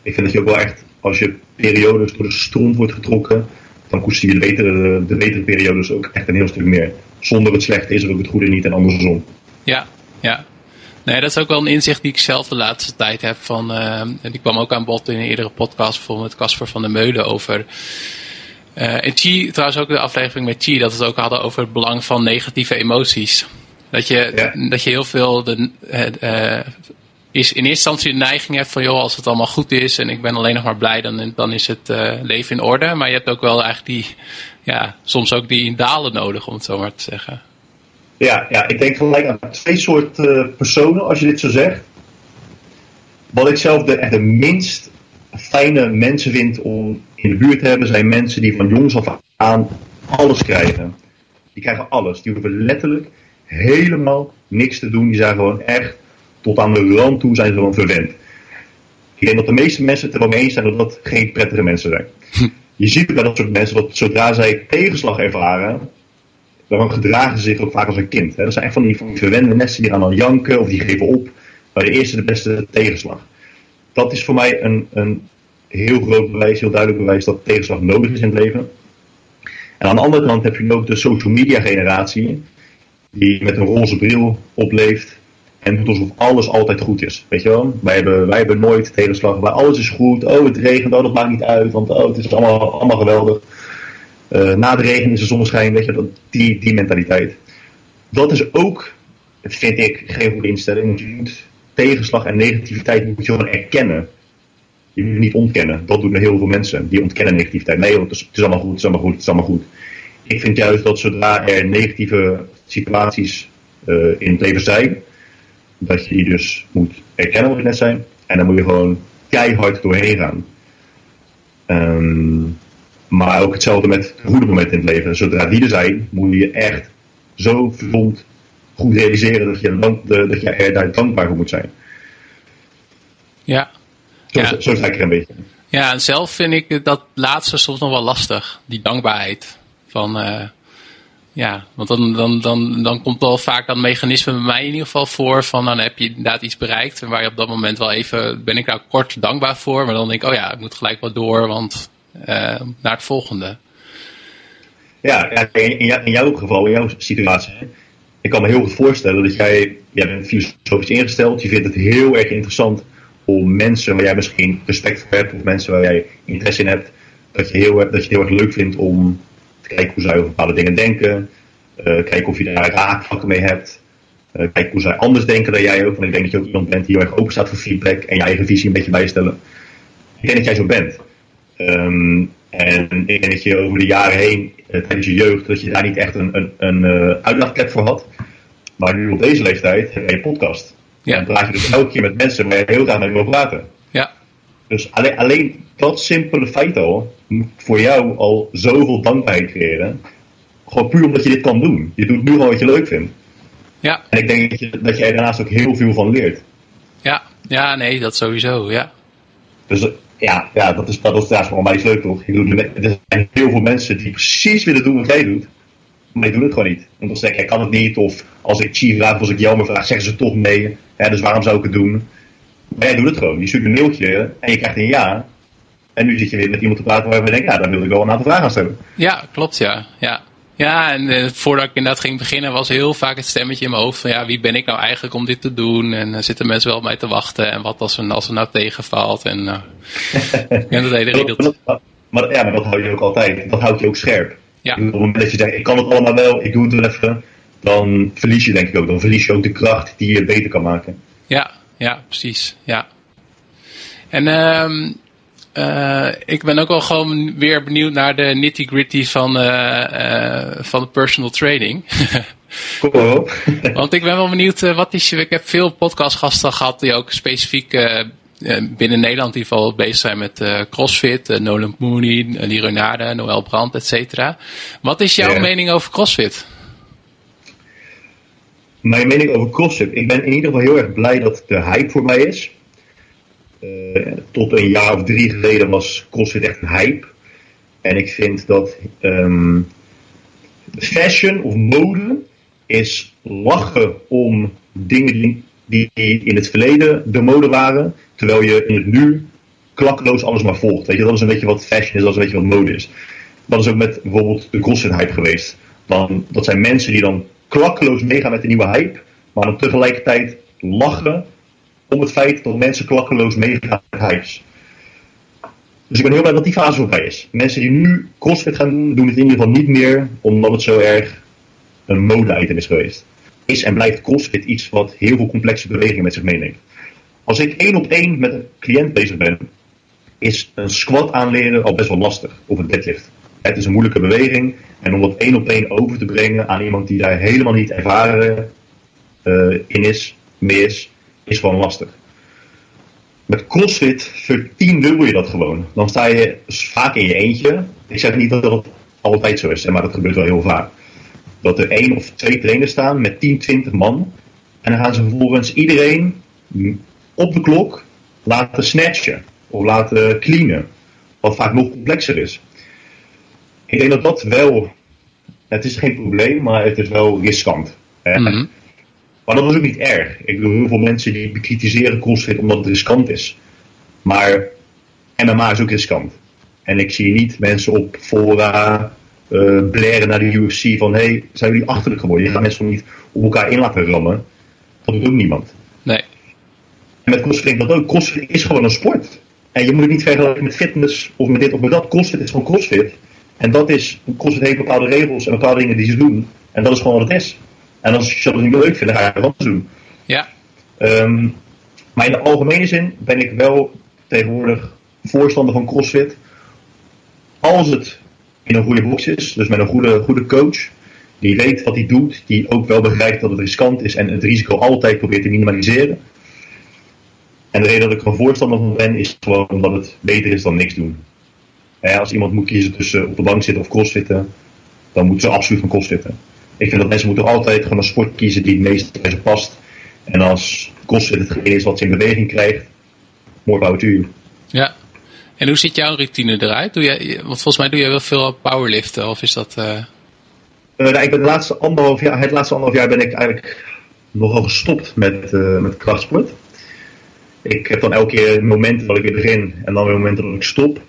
ik vind dat je ook wel echt, als je periodes door de stront wordt getrokken, dan koester je de betere, de betere periodes ook echt een heel stuk meer. Zonder het slechte is er ook het goede niet en andersom. Ja, ja. Nee, dat is ook wel een inzicht die ik zelf de laatste tijd heb. Van, uh, en die kwam ook aan bod in een eerdere podcast, bijvoorbeeld met Casper van der Meulen over. Uh, en Chi, trouwens ook de aflevering met Chi, dat we het ook hadden over het belang van negatieve emoties. Dat je, ja. dat je heel veel de, uh, is in eerste instantie de neiging hebt van, joh, als het allemaal goed is en ik ben alleen nog maar blij, dan, dan is het uh, leven in orde. Maar je hebt ook wel eigenlijk die, ja, soms ook die dalen nodig, om het zo maar te zeggen. Ja, ja ik denk gelijk aan twee soorten personen, als je dit zo zegt. Wat ik zelf de, de minst fijne mensen vind om in de buurt hebben, zijn mensen die van jongs af aan alles krijgen. Die krijgen alles. Die hoeven letterlijk helemaal niks te doen. Die zijn gewoon echt tot aan de rand toe zijn ze gewoon verwend. Ik denk dat de meeste mensen het er wel mee eens zijn dat dat geen prettige mensen zijn. Je ziet bij dat soort mensen dat zodra zij tegenslag ervaren, dan gedragen ze zich ook vaak als een kind. Dat zijn echt van die, van die verwende nesten die gaan dan janken of die geven op bij de eerste de beste tegenslag. Dat is voor mij een, een heel groot bewijs, heel duidelijk bewijs dat tegenslag nodig is in het leven. En aan de andere kant heb je ook de social media generatie, die met een roze bril opleeft en doet alsof alles altijd goed is. Weet je wel? Wij hebben, wij hebben nooit tegenslag waar alles is goed. Oh, het regent, oh, dat maakt niet uit, want oh, het is allemaal, allemaal geweldig. Uh, na de regen is er zonneschijn, weet je, die, die mentaliteit. Dat is ook, vind ik, geen goede instelling. Je moet tegenslag en negativiteit moet je gewoon erkennen. Niet ontkennen. Dat doen heel veel mensen. Die ontkennen negativiteit. Nee, het is, allemaal goed, het is allemaal goed, het is allemaal goed. Ik vind juist dat zodra er negatieve situaties uh, in het leven zijn, dat je die dus moet erkennen wat net zei. En dan moet je gewoon keihard doorheen gaan. Um, maar ook hetzelfde met de goede momenten in het leven. Zodra die er zijn, moet je echt zo verdomd goed realiseren dat je, dat je er daar dankbaar voor moet zijn. Ja. Zo, ja. zo sta ik er een beetje. Ja, en zelf vind ik dat laatste soms nog wel lastig. Die dankbaarheid. Van, uh, ja, want dan, dan, dan, dan komt wel vaak dat mechanisme bij mij in ieder geval voor. Van nou, dan heb je inderdaad iets bereikt. Waar je op dat moment wel even, ben ik daar kort dankbaar voor. Maar dan denk ik, oh ja, ik moet gelijk wat door. Want uh, naar het volgende. Ja, in, in, jouw geval, in jouw situatie. Ik kan me heel goed voorstellen dat jij, jij bent filosofisch ingesteld. Je vindt het heel erg interessant mensen waar jij misschien respect voor hebt. Of mensen waar jij interesse in hebt. Dat je, heel, dat je heel erg leuk vindt om te kijken hoe zij over bepaalde dingen denken. Uh, kijken of je daar raakvlakken mee hebt. Uh, kijken hoe zij anders denken dan jij ook. Want ik denk dat je ook iemand bent die heel erg open staat voor feedback. En je eigen visie een beetje bijstellen. Ik denk dat jij zo bent. Um, en ik denk dat je over de jaren heen, uh, tijdens je jeugd, dat je daar niet echt een, een, een voor had. Maar nu op deze leeftijd heb je een podcast. Ja. En dan praat je dus elke keer met mensen waar je heel graag mee wil praten. Ja. Dus alleen, alleen dat simpele feit al moet voor jou al zoveel dankbaarheid creëren. Gewoon puur omdat je dit kan doen. Je doet nu gewoon wat je leuk vindt. Ja. En ik denk dat je, dat er daarnaast ook heel veel van leert. Ja, ja nee, dat sowieso, ja. Dus ja, ja dat is, dat is, dat is voor mij leuk toch? er zijn heel veel mensen die precies willen doen wat jij doet. Maar die doen het gewoon niet. Want dan zeg ik, ik kan het niet. Of als ik chief vraag, of als ik jammer vraag, zeggen ze toch nee. dus waarom zou ik het doen? Maar jij doet het gewoon. Je stuurt een mailtje en je krijgt een ja. En nu zit je weer met iemand te praten waar je denkt, ja, daar wil ik wel een aantal vragen aan stellen. Ja, klopt ja. ja. Ja, en uh, voordat ik inderdaad ging beginnen was heel vaak het stemmetje in mijn hoofd van ja, wie ben ik nou eigenlijk om dit te doen? En uh, zitten mensen wel op mij te wachten? En wat als er, als er nou tegenvalt? En uh, dat hele Maar, ja, maar dat hou je ook altijd. Dat houdt je ook scherp. Ja. Op het moment dat je denkt, ik kan het allemaal wel, ik doe het wel even. Dan verlies je denk ik ook. Dan verlies je ook de kracht die je beter kan maken. Ja, ja, precies. Ja. En um, uh, ik ben ook wel gewoon weer benieuwd naar de nitty gritty van, uh, uh, van de personal training. cool. Want ik ben wel benieuwd, wat is je, ik heb veel podcastgasten gehad die ook specifiek binnen Nederland in ieder geval bezig zijn met CrossFit. Nolan Mooney, Leroy Nade, Noël Brandt, et cetera. Wat is jouw mening over CrossFit? Mijn mening over CrossFit? Ik ben in ieder geval heel erg blij dat de hype voor mij is. Uh, tot een jaar of drie geleden was CrossFit echt een hype. En ik vind dat um, fashion of mode is lachen om dingen die, die, in het verleden de mode waren, terwijl je in het nu klakkeloos alles maar volgt. Weet je, dat is een beetje wat fashion is, dat is een beetje wat mode is. Dat is ook met bijvoorbeeld de CrossFit hype geweest. Dan, dat zijn mensen die dan klakkeloos meegaan met de nieuwe hype, maar dan tegelijkertijd lachen om het feit dat mensen klakkeloos meegaan met hypes. Dus ik ben heel blij dat die fase voorbij is. Mensen die nu CrossFit gaan doen, doen het in ieder geval niet meer omdat het zo erg een mode-item is geweest. Is en blijft CrossFit iets wat heel veel complexe bewegingen met zich meeneemt. Als ik één op één met een cliënt bezig ben, is een squat aanleren al best wel lastig. Of een deadlift. Het is een moeilijke beweging. En om dat één op één over te brengen aan iemand die daar helemaal niet ervaren uh, in is, mee is, is gewoon lastig. Met CrossFit vertiendubbel je dat gewoon. Dan sta je vaak in je eentje. Ik zeg niet dat dat altijd zo is, maar dat gebeurt wel heel vaak. Dat er één of twee trainers staan met 10, 20 man. En dan gaan ze vervolgens iedereen op de klok laten snatchen. Of laten cleanen. Wat vaak nog complexer is. Ik denk dat dat wel. Het is geen probleem, maar het is wel riskant. Mm -hmm. Maar dat is ook niet erg. Ik bedoel, heel veel mensen die bekritiseren CrossFit omdat het riskant is. Maar MMA is ook riskant. En ik zie niet mensen op fora uh, blaren naar de UFC van hé, hey, zijn jullie achterlijk geworden? Je gaat mensen niet op elkaar in laten rammen. Dat doet ook niemand. Met CrossFit dat ook. CrossFit is gewoon een sport. En je moet het niet vergelijken met fitness of met dit of met dat. CrossFit is gewoon CrossFit. En dat is, CrossFit heeft bepaalde regels en bepaalde dingen die ze doen. En dat is gewoon wat het is. En als je dat niet leuk vindt, dan ga je anders doen. Ja. Um, maar in de algemene zin ben ik wel tegenwoordig voorstander van CrossFit. Als het in een goede box is, dus met een goede, goede coach, die weet wat hij doet, die ook wel begrijpt dat het riskant is en het risico altijd probeert te minimaliseren. En de reden dat ik er een voorstander van ben, is gewoon omdat het beter is dan niks doen. Ja, als iemand moet kiezen tussen op de bank zitten of crossfitten, dan moet ze absoluut van crossfitten. Ik vind dat mensen moeten altijd gewoon een sport kiezen die het meest bij ze past. En als CrossFit hetgeen is wat ze in beweging krijgt, more power to you. Ja. En hoe ziet jouw routine eruit? Doe jij, want volgens mij doe jij wel veel powerliften, of is dat... Uh... nou, ik ben de laatste anderhalf jaar, het laatste anderhalf jaar ben ik eigenlijk nogal gestopt met, uh, met krachtsport. Ik heb dan elke keer momenten dat ik weer begin en dan weer momenten dat ik stop.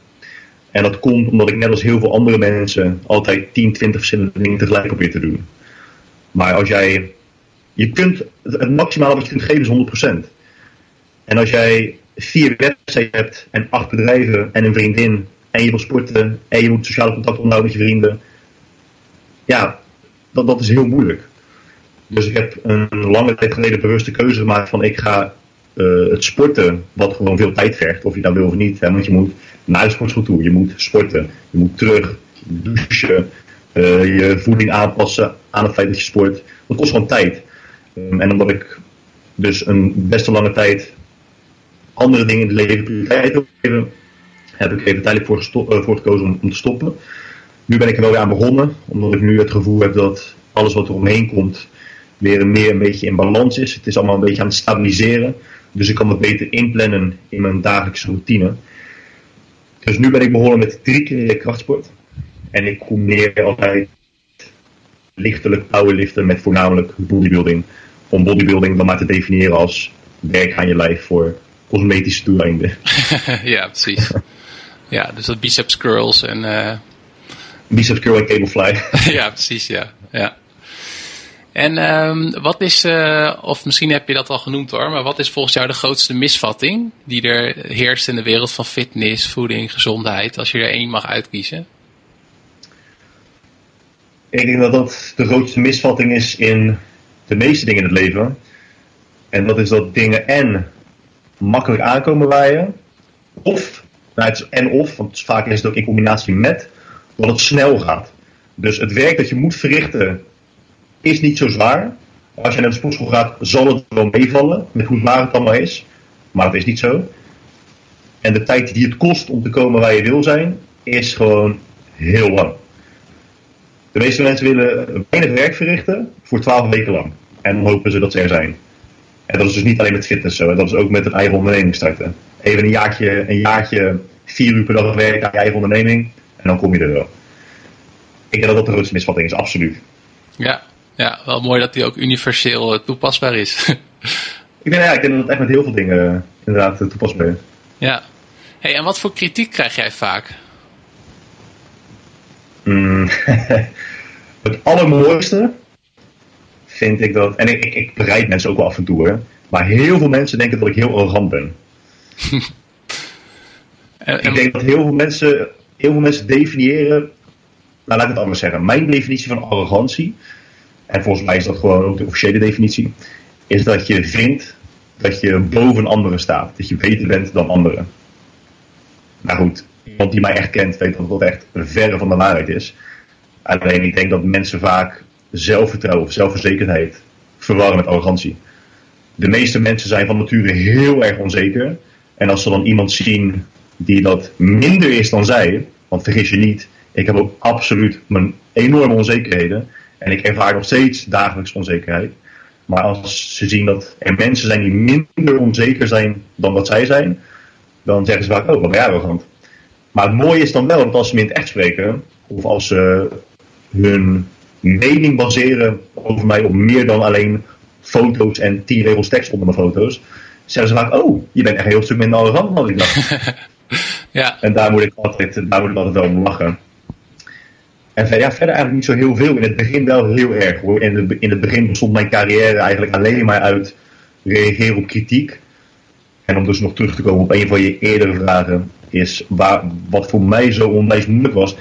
En dat komt omdat ik net als heel veel andere mensen altijd 10, 20 verschillende dingen tegelijk probeer te doen. Maar als jij. Je kunt. Het maximale wat je kunt geven is 100%. En als jij vier wedstrijden hebt en acht bedrijven en een vriendin. En je wil sporten en je moet sociale contact onderhouden met je vrienden. Ja, dat, dat is heel moeilijk. Dus ik heb een lange tijd geleden bewuste keuze gemaakt van ik ga uh, het sporten, wat gewoon veel tijd vergt, of je dat wil of niet. Want je moet naar de sportschool toe, je moet sporten, je moet terug, douchen, uh, je voeding aanpassen aan het feit dat je sport. Dat kost gewoon tijd. Um, en omdat ik dus een best een lange tijd andere dingen in het leven prioriteit wil heb ik even tijdelijk voor, uh, voor gekozen om, om, te stoppen. Nu ben ik er wel weer aan begonnen, omdat ik nu het gevoel heb dat alles wat er omheen komt weer meer een beetje in balans is. Het is allemaal een beetje aan het stabiliseren. Dus ik kan me beter inplannen in mijn dagelijkse routine. Dus nu ben ik begonnen met drie keer krachtsport. En ik combineer altijd lichtelijk powerliften met voornamelijk bodybuilding. Om bodybuilding dan maar te definiëren als werk aan je lijf voor cosmetische doeleinden. ja, precies. ja, dus dat biceps curls en... Uh... Biceps curl en cablefly. ja, precies, ja. ja. En um, wat is, uh, of misschien heb je dat al genoemd hoor, maar wat is volgens jou de grootste misvatting die er heerst in de wereld van fitness, voeding, gezondheid, als je er één mag uitkiezen? Ik denk dat dat de grootste misvatting is in de meeste dingen in het leven. En dat is dat dingen en makkelijk aankomen je, of, nou het is en of, want vaak is het ook in combinatie met, dat het snel gaat. Dus het werk dat je moet verrichten is niet zo zwaar. Als je naar de sportschool gaat, zal het wel meevallen met hoe zwaar het allemaal is. Maar dat is niet zo. En de tijd die het kost om te komen waar je wil zijn, is gewoon heel lang. De meeste mensen willen weinig werk verrichten voor 12 weken lang. En dan hopen ze dat ze er zijn. En dat is dus niet alleen met fitness zo. Dat is ook met een eigen onderneming starten. Even een jaartje, een jaartje vier uur per dag werken aan je eigen onderneming. En dan kom je er wel. Ik denk dat dat de grootste misvatting is, absoluut. Ja, ja, wel mooi dat die ook universeel uh, toepasbaar is. ik, denk, ja, ik denk dat het echt met heel veel dingen uh, inderdaad uh, toepasbaar is. Ja. Hey, en wat voor kritiek krijg jij vaak? Mm, het allermooiste vind ik dat, en ik, ik, ik, bereid mensen ook wel af en toe, hè, maar heel veel mensen denken dat ik heel arrogant ben. en, ik denk dat heel veel mensen, heel veel mensen definiëren, nou laat ik het anders zeggen, mijn definitie van arrogantie en volgens mij is dat gewoon ook de officiële definitie, is dat je vindt dat je boven anderen staat. Dat je beter bent dan anderen. Nou goed, iemand die mij echt kent weet dat dat echt verre van de waarheid is. Alleen ik denk dat mensen vaak zelfvertrouwen of zelfverzekerdheid verwarren met arrogantie. De meeste mensen zijn van nature heel erg onzeker. En als ze dan iemand zien die dat minder is dan zij, want vergis je niet, ik heb ook absoluut mijn enorme onzekerheden. En ik ervaar nog steeds dagelijks onzekerheid. Maar als ze zien dat er mensen zijn die minder onzeker zijn dan dat zij zijn, dan zeggen ze vaak, oh, wat ben jij arrogant. Maar het mooie is dan wel dat als ze me in het echt spreken, of als ze hun mening baseren over mij op meer dan alleen foto's en tien regels tekst onder mijn foto's, zeggen ze vaak, oh, je bent echt een heel stuk minder arrogant dan ik dacht. ja. En daar moet ik altijd, daar moet ik altijd wel om lachen. En verder, ja, verder eigenlijk niet zo heel veel. In het begin wel heel erg hoor. In het, in het begin bestond mijn carrière eigenlijk alleen maar uit reageren op kritiek. En om dus nog terug te komen op een van je eerdere vragen, is waar, wat voor mij zo onwijs moeilijk was.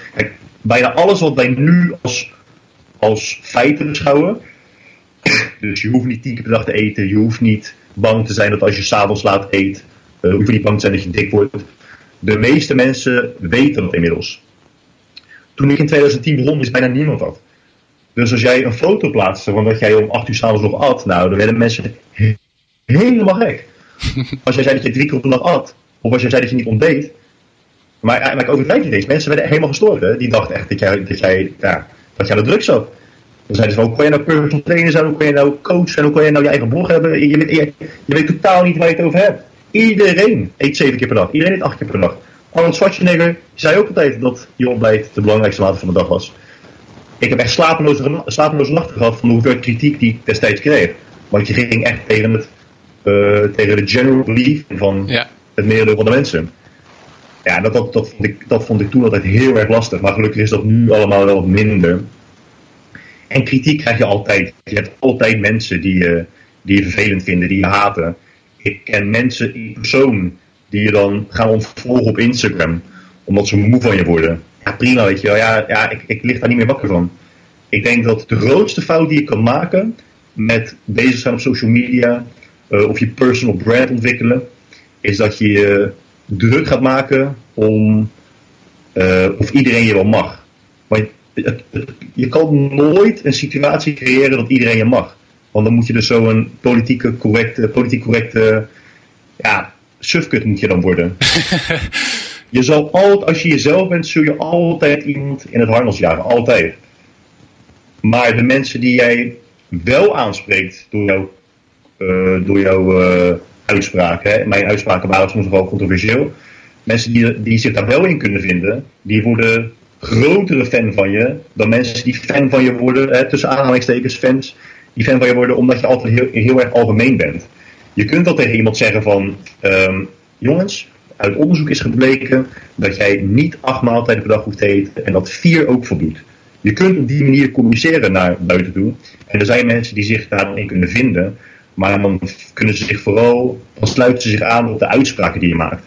Bijna alles wat wij nu als, als feiten beschouwen. Dus je hoeft niet tien keer per dag te eten. Je hoeft niet bang te zijn dat als je s'avonds laat eet. Uh, hoef je niet bang te zijn dat je dik wordt. De meeste mensen weten dat inmiddels. Toen ik in 2010 begon, wist bijna niemand dat. Dus als jij een foto plaatste van dat jij om 8 uur s'avonds nog at, nou, dan werden mensen helemaal gek. Als jij zei dat je drie keer op de dag at, of als jij zei dat je niet ontdeed. Maar, maar ik overdrijf niet eens. Mensen werden helemaal gestoord. Die dachten echt dat jij, dat jij, ja, dat jij de drugs zat. Dan zeiden ze van, hoe kon je nou personal trainer zijn, hoe kon je nou coach zijn, hoe kon je nou je eigen blog hebben. Je, je, je, je weet totaal niet waar je het over hebt. Iedereen eet zeven keer per dag. Iedereen eet acht keer per dag. Arnold Schwarzenegger zei ook altijd dat je ontbijt de belangrijkste maaltijd van de dag was. Ik heb echt slapeloze, slapeloze nachten gehad van hoeveel kritiek die ik destijds kreeg. Want je ging echt tegen, het, uh, tegen de general belief van Ja. het merendeel van de mensen. Ja, dat, dat, dat, vond ik, dat vond ik toen altijd heel erg lastig. Maar gelukkig is dat nu allemaal wel wat minder. En kritiek krijg je altijd. Je hebt altijd mensen die je, die je vervelend vinden, die je haten. Ik ken mensen in persoon die je dan gaan ontvolgen op Instagram. Omdat ze moe van je worden. Ja, prima, weet je wel. Ja, ja ik, ik lig daar niet meer wakker van. Ik denk dat de grootste fout die je kan maken met bezig zijn op social media uh, of je personal brand ontwikkelen, is dat je je druk gaat maken om uh, of iedereen je wel mag. Want je kan nooit een situatie creëren dat iedereen je mag. Want dan moet je dus zo'n politieke correcte, politiek correcte ja, sufkut moet je dan worden. je zal altijd, als je jezelf bent, zul je altijd iemand in het harnas jagen. Altijd. Maar de mensen die jij wel aanspreekt door, jou, uh, door jouw uh, uitspraken, hè? mijn uitspraken waren soms wel controversieel. Mensen die, die zich daar wel in kunnen vinden, die worden grotere fan van je dan mensen die fan van je worden, hè, tussen aanhalingstekens fans, die fan van je worden omdat je altijd heel, heel erg algemeen bent. Je kunt wel tegen iemand zeggen van, um, jongens, uit onderzoek is gebleken dat jij niet acht maaltijden per dag hoeft te eten en dat vier ook voldoet. Je kunt op die manier communiceren naar buiten toe. En er zijn mensen die zich daarin kunnen vinden, maar dan kunnen ze zich vooral, dan sluiten ze zich aan op de uitspraken die je maakt.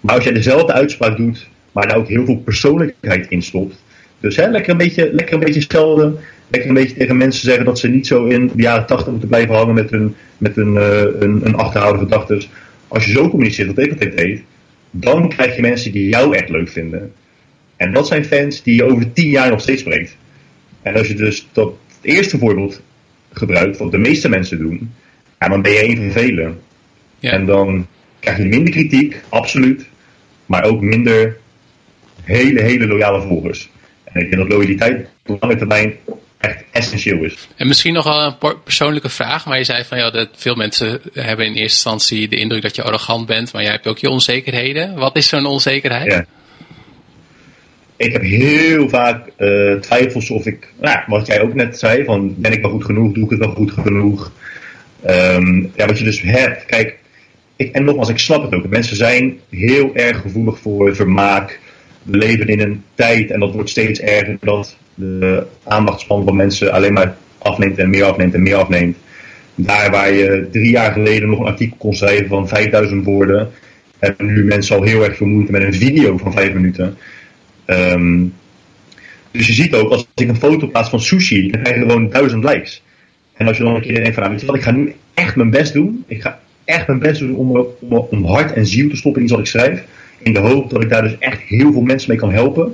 Maar als jij dezelfde uitspraak doet, maar daar ook heel veel persoonlijkheid in stopt. Dus hè, lekker, een beetje, lekker een beetje lekker een beetje tegen mensen zeggen dat ze niet zo in de jaren tachtig moeten blijven hangen met hun, met hun, uh, een, een achterhouden gedachten. Als je zo communiceert, wat ik altijd deed, dan krijg je mensen die jou echt leuk vinden. En dat zijn fans die je over tien jaar nog steeds spreekt. En als je dus dat eerste voorbeeld gebruikt, wat de meeste mensen doen, ja, dan ben je een van velen. Ja. En dan krijg je minder kritiek, absoluut, maar ook minder hele, hele loyale volgers. En ik denk dat loyaliteit op lange termijn echt essentieel is. En misschien nog wel een persoonlijke vraag, maar je zei van ja, dat veel mensen hebben in eerste instantie de indruk dat je arrogant bent, maar jij hebt ook je onzekerheden. Wat is zo'n onzekerheid? Ja. Ik heb heel vaak uh, twijfels of ik, nou, wat jij ook net zei, van ben ik wel goed genoeg, doe ik het wel goed genoeg. Um, ja, wat je dus hebt, kijk, ik, en nogmaals, ik snap het ook. Mensen zijn heel erg gevoelig voor vermaak. We leven in een tijd, en dat wordt steeds erger, dat de aandachtspan van mensen alleen maar afneemt en meer afneemt en meer afneemt. Daar waar je drie jaar geleden nog een artikel kon schrijven van 5000 woorden, hebben nu mensen al heel erg vermoeid met een video van 5 minuten. Um, dus je ziet ook, als ik een foto plaats van sushi, dan krijg je gewoon 1000 likes. En als je dan een keer denkt van, nou, weet je wat, ik ga nu echt mijn best doen. Ik ga echt mijn best doen om, om, om hart en ziel te stoppen in iets wat ik schrijf. In de hoop dat ik daar dus echt heel veel mensen mee kan helpen.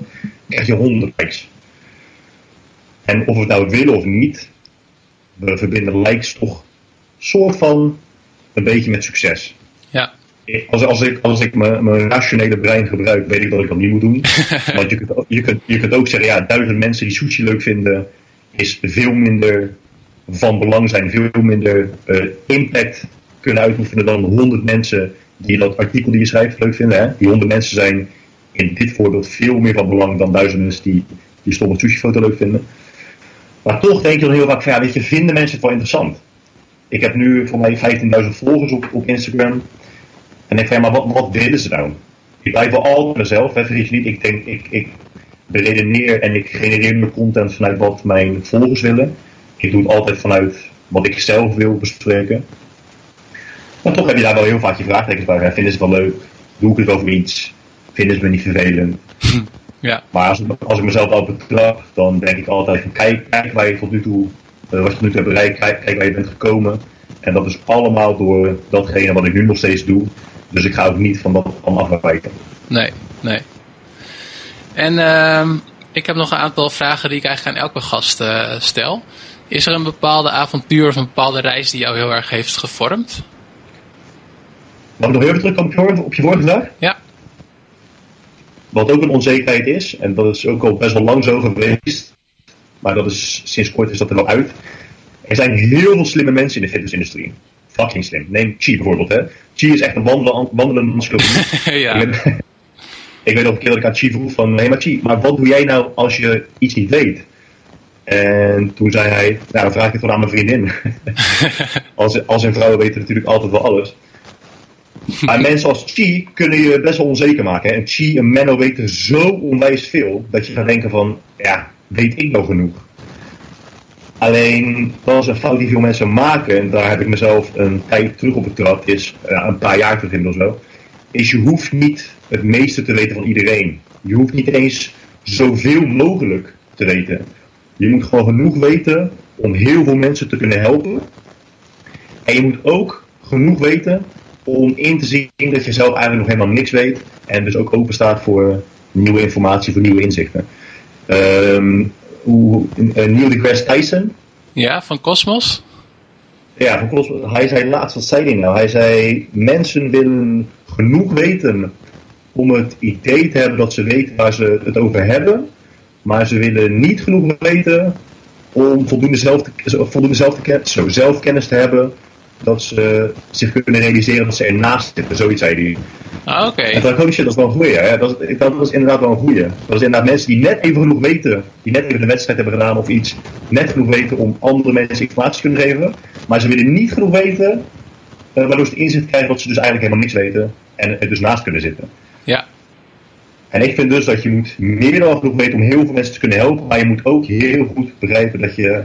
krijg je 100 likes. En of we het nou willen of niet, we verbinden likes toch soort van een beetje met succes. Ja. Als, als ik, als ik mijn, mijn rationele brein gebruik, weet ik dat ik dat niet moet doen. Want je kunt, je, kunt, je kunt ook zeggen, ja, duizend mensen die sushi leuk vinden, is veel minder van belang zijn, veel minder uh, impact kunnen uitoefenen dan 100 mensen die dat artikel die je schrijft leuk vinden. Hè? Die 100 mensen zijn in dit voorbeeld veel meer van belang dan duizend mensen die die stomme sushi foto leuk vinden. Maar toch denk je dan heel vaak van ja, weet je, vinden mensen het wel interessant? Ik heb nu voor mij 15.000 volgers op, op Instagram. En ik van ja, wat, wat willen ze nou? Ik blijf wel altijd mezelf, hè, vergeet niet. Ik denk, ik, ik beredeneer en ik genereer mijn content vanuit wat mijn volgers willen. Ik doe het altijd vanuit wat ik zelf wil bespreken. Maar toch heb je daar wel heel vaak je vraagtekens bij. Vinden ze het wel leuk? Doe ik het voor iets? Vinden ze me niet vervelend? Ja. Maar als, als ik mezelf al betrap, dan denk ik altijd van kijk, kijk waar je tot nu toe, uh, wat je tot nu toe hebt bereikt, kijk, kijk waar je bent gekomen. En dat is allemaal door datgene wat ik nu nog steeds doe. Dus ik ga ook niet van dat van afwijken. Nee, nee. En uh, ik heb nog een aantal vragen die ik eigenlijk aan elke gast uh, stel. Is er een bepaalde avontuur of een bepaalde reis die jou heel erg heeft gevormd? Mag ik nog even terugkomen op je vorige vraag? Ja. Wat ook een onzekerheid is, en dat is ook al best wel lang zo geweest, maar dat is, sinds kort is dat er wel uit. Er zijn heel veel slimme mensen in de fitnessindustrie. Fucking slim. Neem Chi bijvoorbeeld. Hè. Chi is echt een wandelende, wandelende encyclopedie. ja. ik, weet nog een keer dat ik aan Chi vroeg van, hé maar Chi, maar wat doe jij nou als je iets niet weet? En toen zei hij, nou dan vraag ik het gewoon aan mijn vriendin. als, als een vrouwen weten natuurlijk altijd wel alles. Maar mensen als Chi kunnen je best wel onzeker maken. En Chi en Menno weten zo onwijs veel, dat je gaat denken van, ja, weet ik wel genoeg? Alleen, dat is een fout die veel mensen maken, en daar heb ik mezelf een tijd terug op betrapt, is ja, een paar jaar terug inmiddels wel, is je hoeft niet het meeste te weten van iedereen. Je hoeft niet eens zoveel mogelijk te weten. Je moet gewoon genoeg weten om heel veel mensen te kunnen helpen. En je moet ook genoeg weten om in te zien dat je zelf eigenlijk nog helemaal niks weet. En dus ook open staat voor nieuwe informatie, voor nieuwe inzichten. Um, hoe, uh, Neil deGrasse Tyson. Ja, van Cosmos. Ja, van Cosmos. Hij zei laatst, wat zei hij nou? Hij zei, mensen willen genoeg weten om het idee te hebben dat ze weten waar ze het over hebben. Maar ze willen niet genoeg weten om voldoende, zelf voldoende zelf zo, zelfkennis te hebben dat ze zich kunnen realiseren dat ze ernaast zitten. Zoiets zei hij. Ah, oké. En toen dacht ik, dat is wel een goeie. Hè? Dat, is, dat is inderdaad wel een goeie. Dat is inderdaad mensen die net even genoeg weten, die net even een wedstrijd hebben gedaan of iets, net genoeg weten om andere mensen informatie te kunnen geven. Maar ze willen niet genoeg weten, uh, waardoor ze inzicht krijgen dat ze dus eigenlijk helemaal niks weten en er dus naast kunnen zitten. Ja. En ik vind dus dat je moet meer dan genoeg weten om heel veel mensen te kunnen helpen, maar je moet ook heel goed begrijpen dat je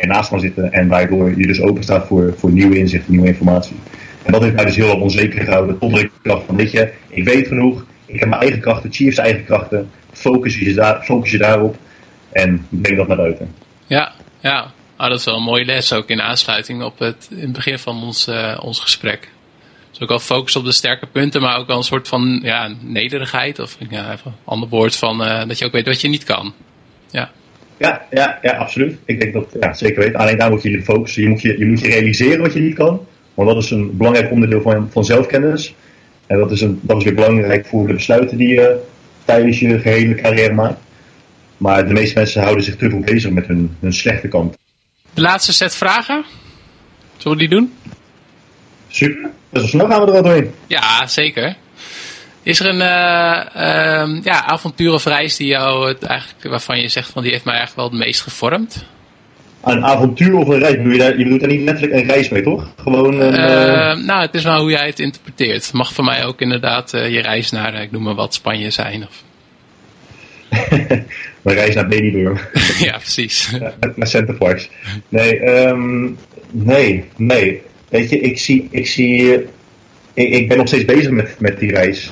ernaast kan zitten en waardoor je dus open staat voor, voor nieuwe inzichten, nieuwe informatie. En dat heeft mij dus heel erg onzeker gehouden. Totdat ik dacht van, weet je, ik weet genoeg, ik heb mijn eigen krachten, Chiefs eigen krachten, focus je, daar, focus je daarop en breng dat naar buiten. Ja, ja. Oh, dat is wel een mooie les, ook in aansluiting op het, in het begin van ons, uh, ons gesprek. Dus ook al focus op de sterke punten, maar ook wel een soort van ja, nederigheid. Of ja, even een ander woord van uh, dat je ook weet wat je niet kan. Ja. Ja, ja, ja, absoluut. Ik denk dat, ja, zeker weten. Alleen daar moet je je focussen. Je moet je, je moet je realiseren wat je niet kan. Want dat is een belangrijk onderdeel van, van zelfkennis. En dat is, een, dat is weer belangrijk voor de besluiten die je tijdens je gehele carrière maakt. Maar de meeste mensen houden zich te veel bezig met hun, hun slechte kant. De laatste set vragen. Zullen we die doen? Super. Dus snel gaan we er al doorheen. Ja, zeker. Is er een uh, uh, ja, avontuur of reis die jou het eigenlijk, waarvan je zegt van die heeft mij eigenlijk wel het meest gevormd? Een avontuur of een reis? Je, daar, je bedoelt daar niet letterlijk een reis mee, toch? Gewoon een, uh, nou, het is wel hoe jij het interpreteert. Het mag voor mij ook inderdaad je reis naar, ik noem maar wat, Spanje zijn. Of... mijn reis naar Benidorm. ja, precies. naar Centerparks. Nee, um, nee, nee. Weet je, ik zie, ik zie, ik, ik ben nog steeds bezig met, met die reis.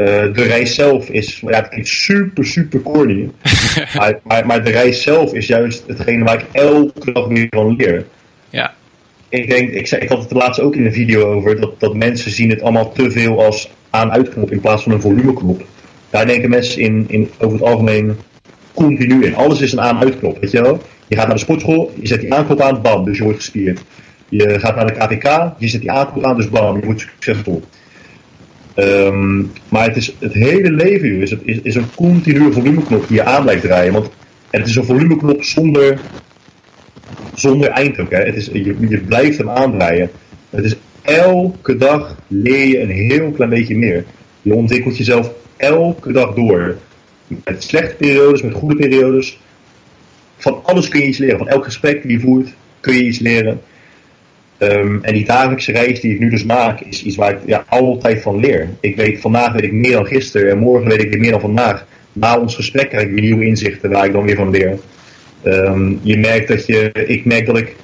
Uh, de reis zelf is, ja, het klinkt super, super corny. maar, maar, maar, de reis zelf is juist hetgene waar ik elke dag weer van leer. Ja. Ik denk, ik, zei, ik had het er laatst ook in een video over, dat, dat mensen zien het allemaal te veel als aan-uitknop in plaats van een volumeknop. Daar denken mensen in, in, over het algemeen continu in. Alles is een aan-uitknop, weet je wel? Je gaat naar de sportschool, je zet die aanknop aan, bam, dus je wordt gespierd. Je gaat naar de KTK, je zet die aanknop aan, dus bam, je wordt succesvol. Um, maar het, is, het hele leven is, is, is een continue volumeknop die je aan blijft draaien. Want het is een volumeknop zonder, zonder eind ook. Hè. Het is, je, je blijft hem aandraaien. Het is elke dag leer je een heel klein beetje meer. Je ontwikkelt jezelf elke dag door. Met slechte periodes, met goede periodes. Van alles kun je iets leren. Van elk gesprek die je voert kun je iets leren. Um, en die dagelijkse reis die ik nu dus maak, is iets waar ik ja, altijd van leer. Ik weet, vandaag weet ik meer dan gisteren en morgen weet ik meer dan vandaag. Na ons gesprek krijg ik weer nieuwe inzichten waar ik dan weer van leer. Um, je merkt dat je, ik merk dat ik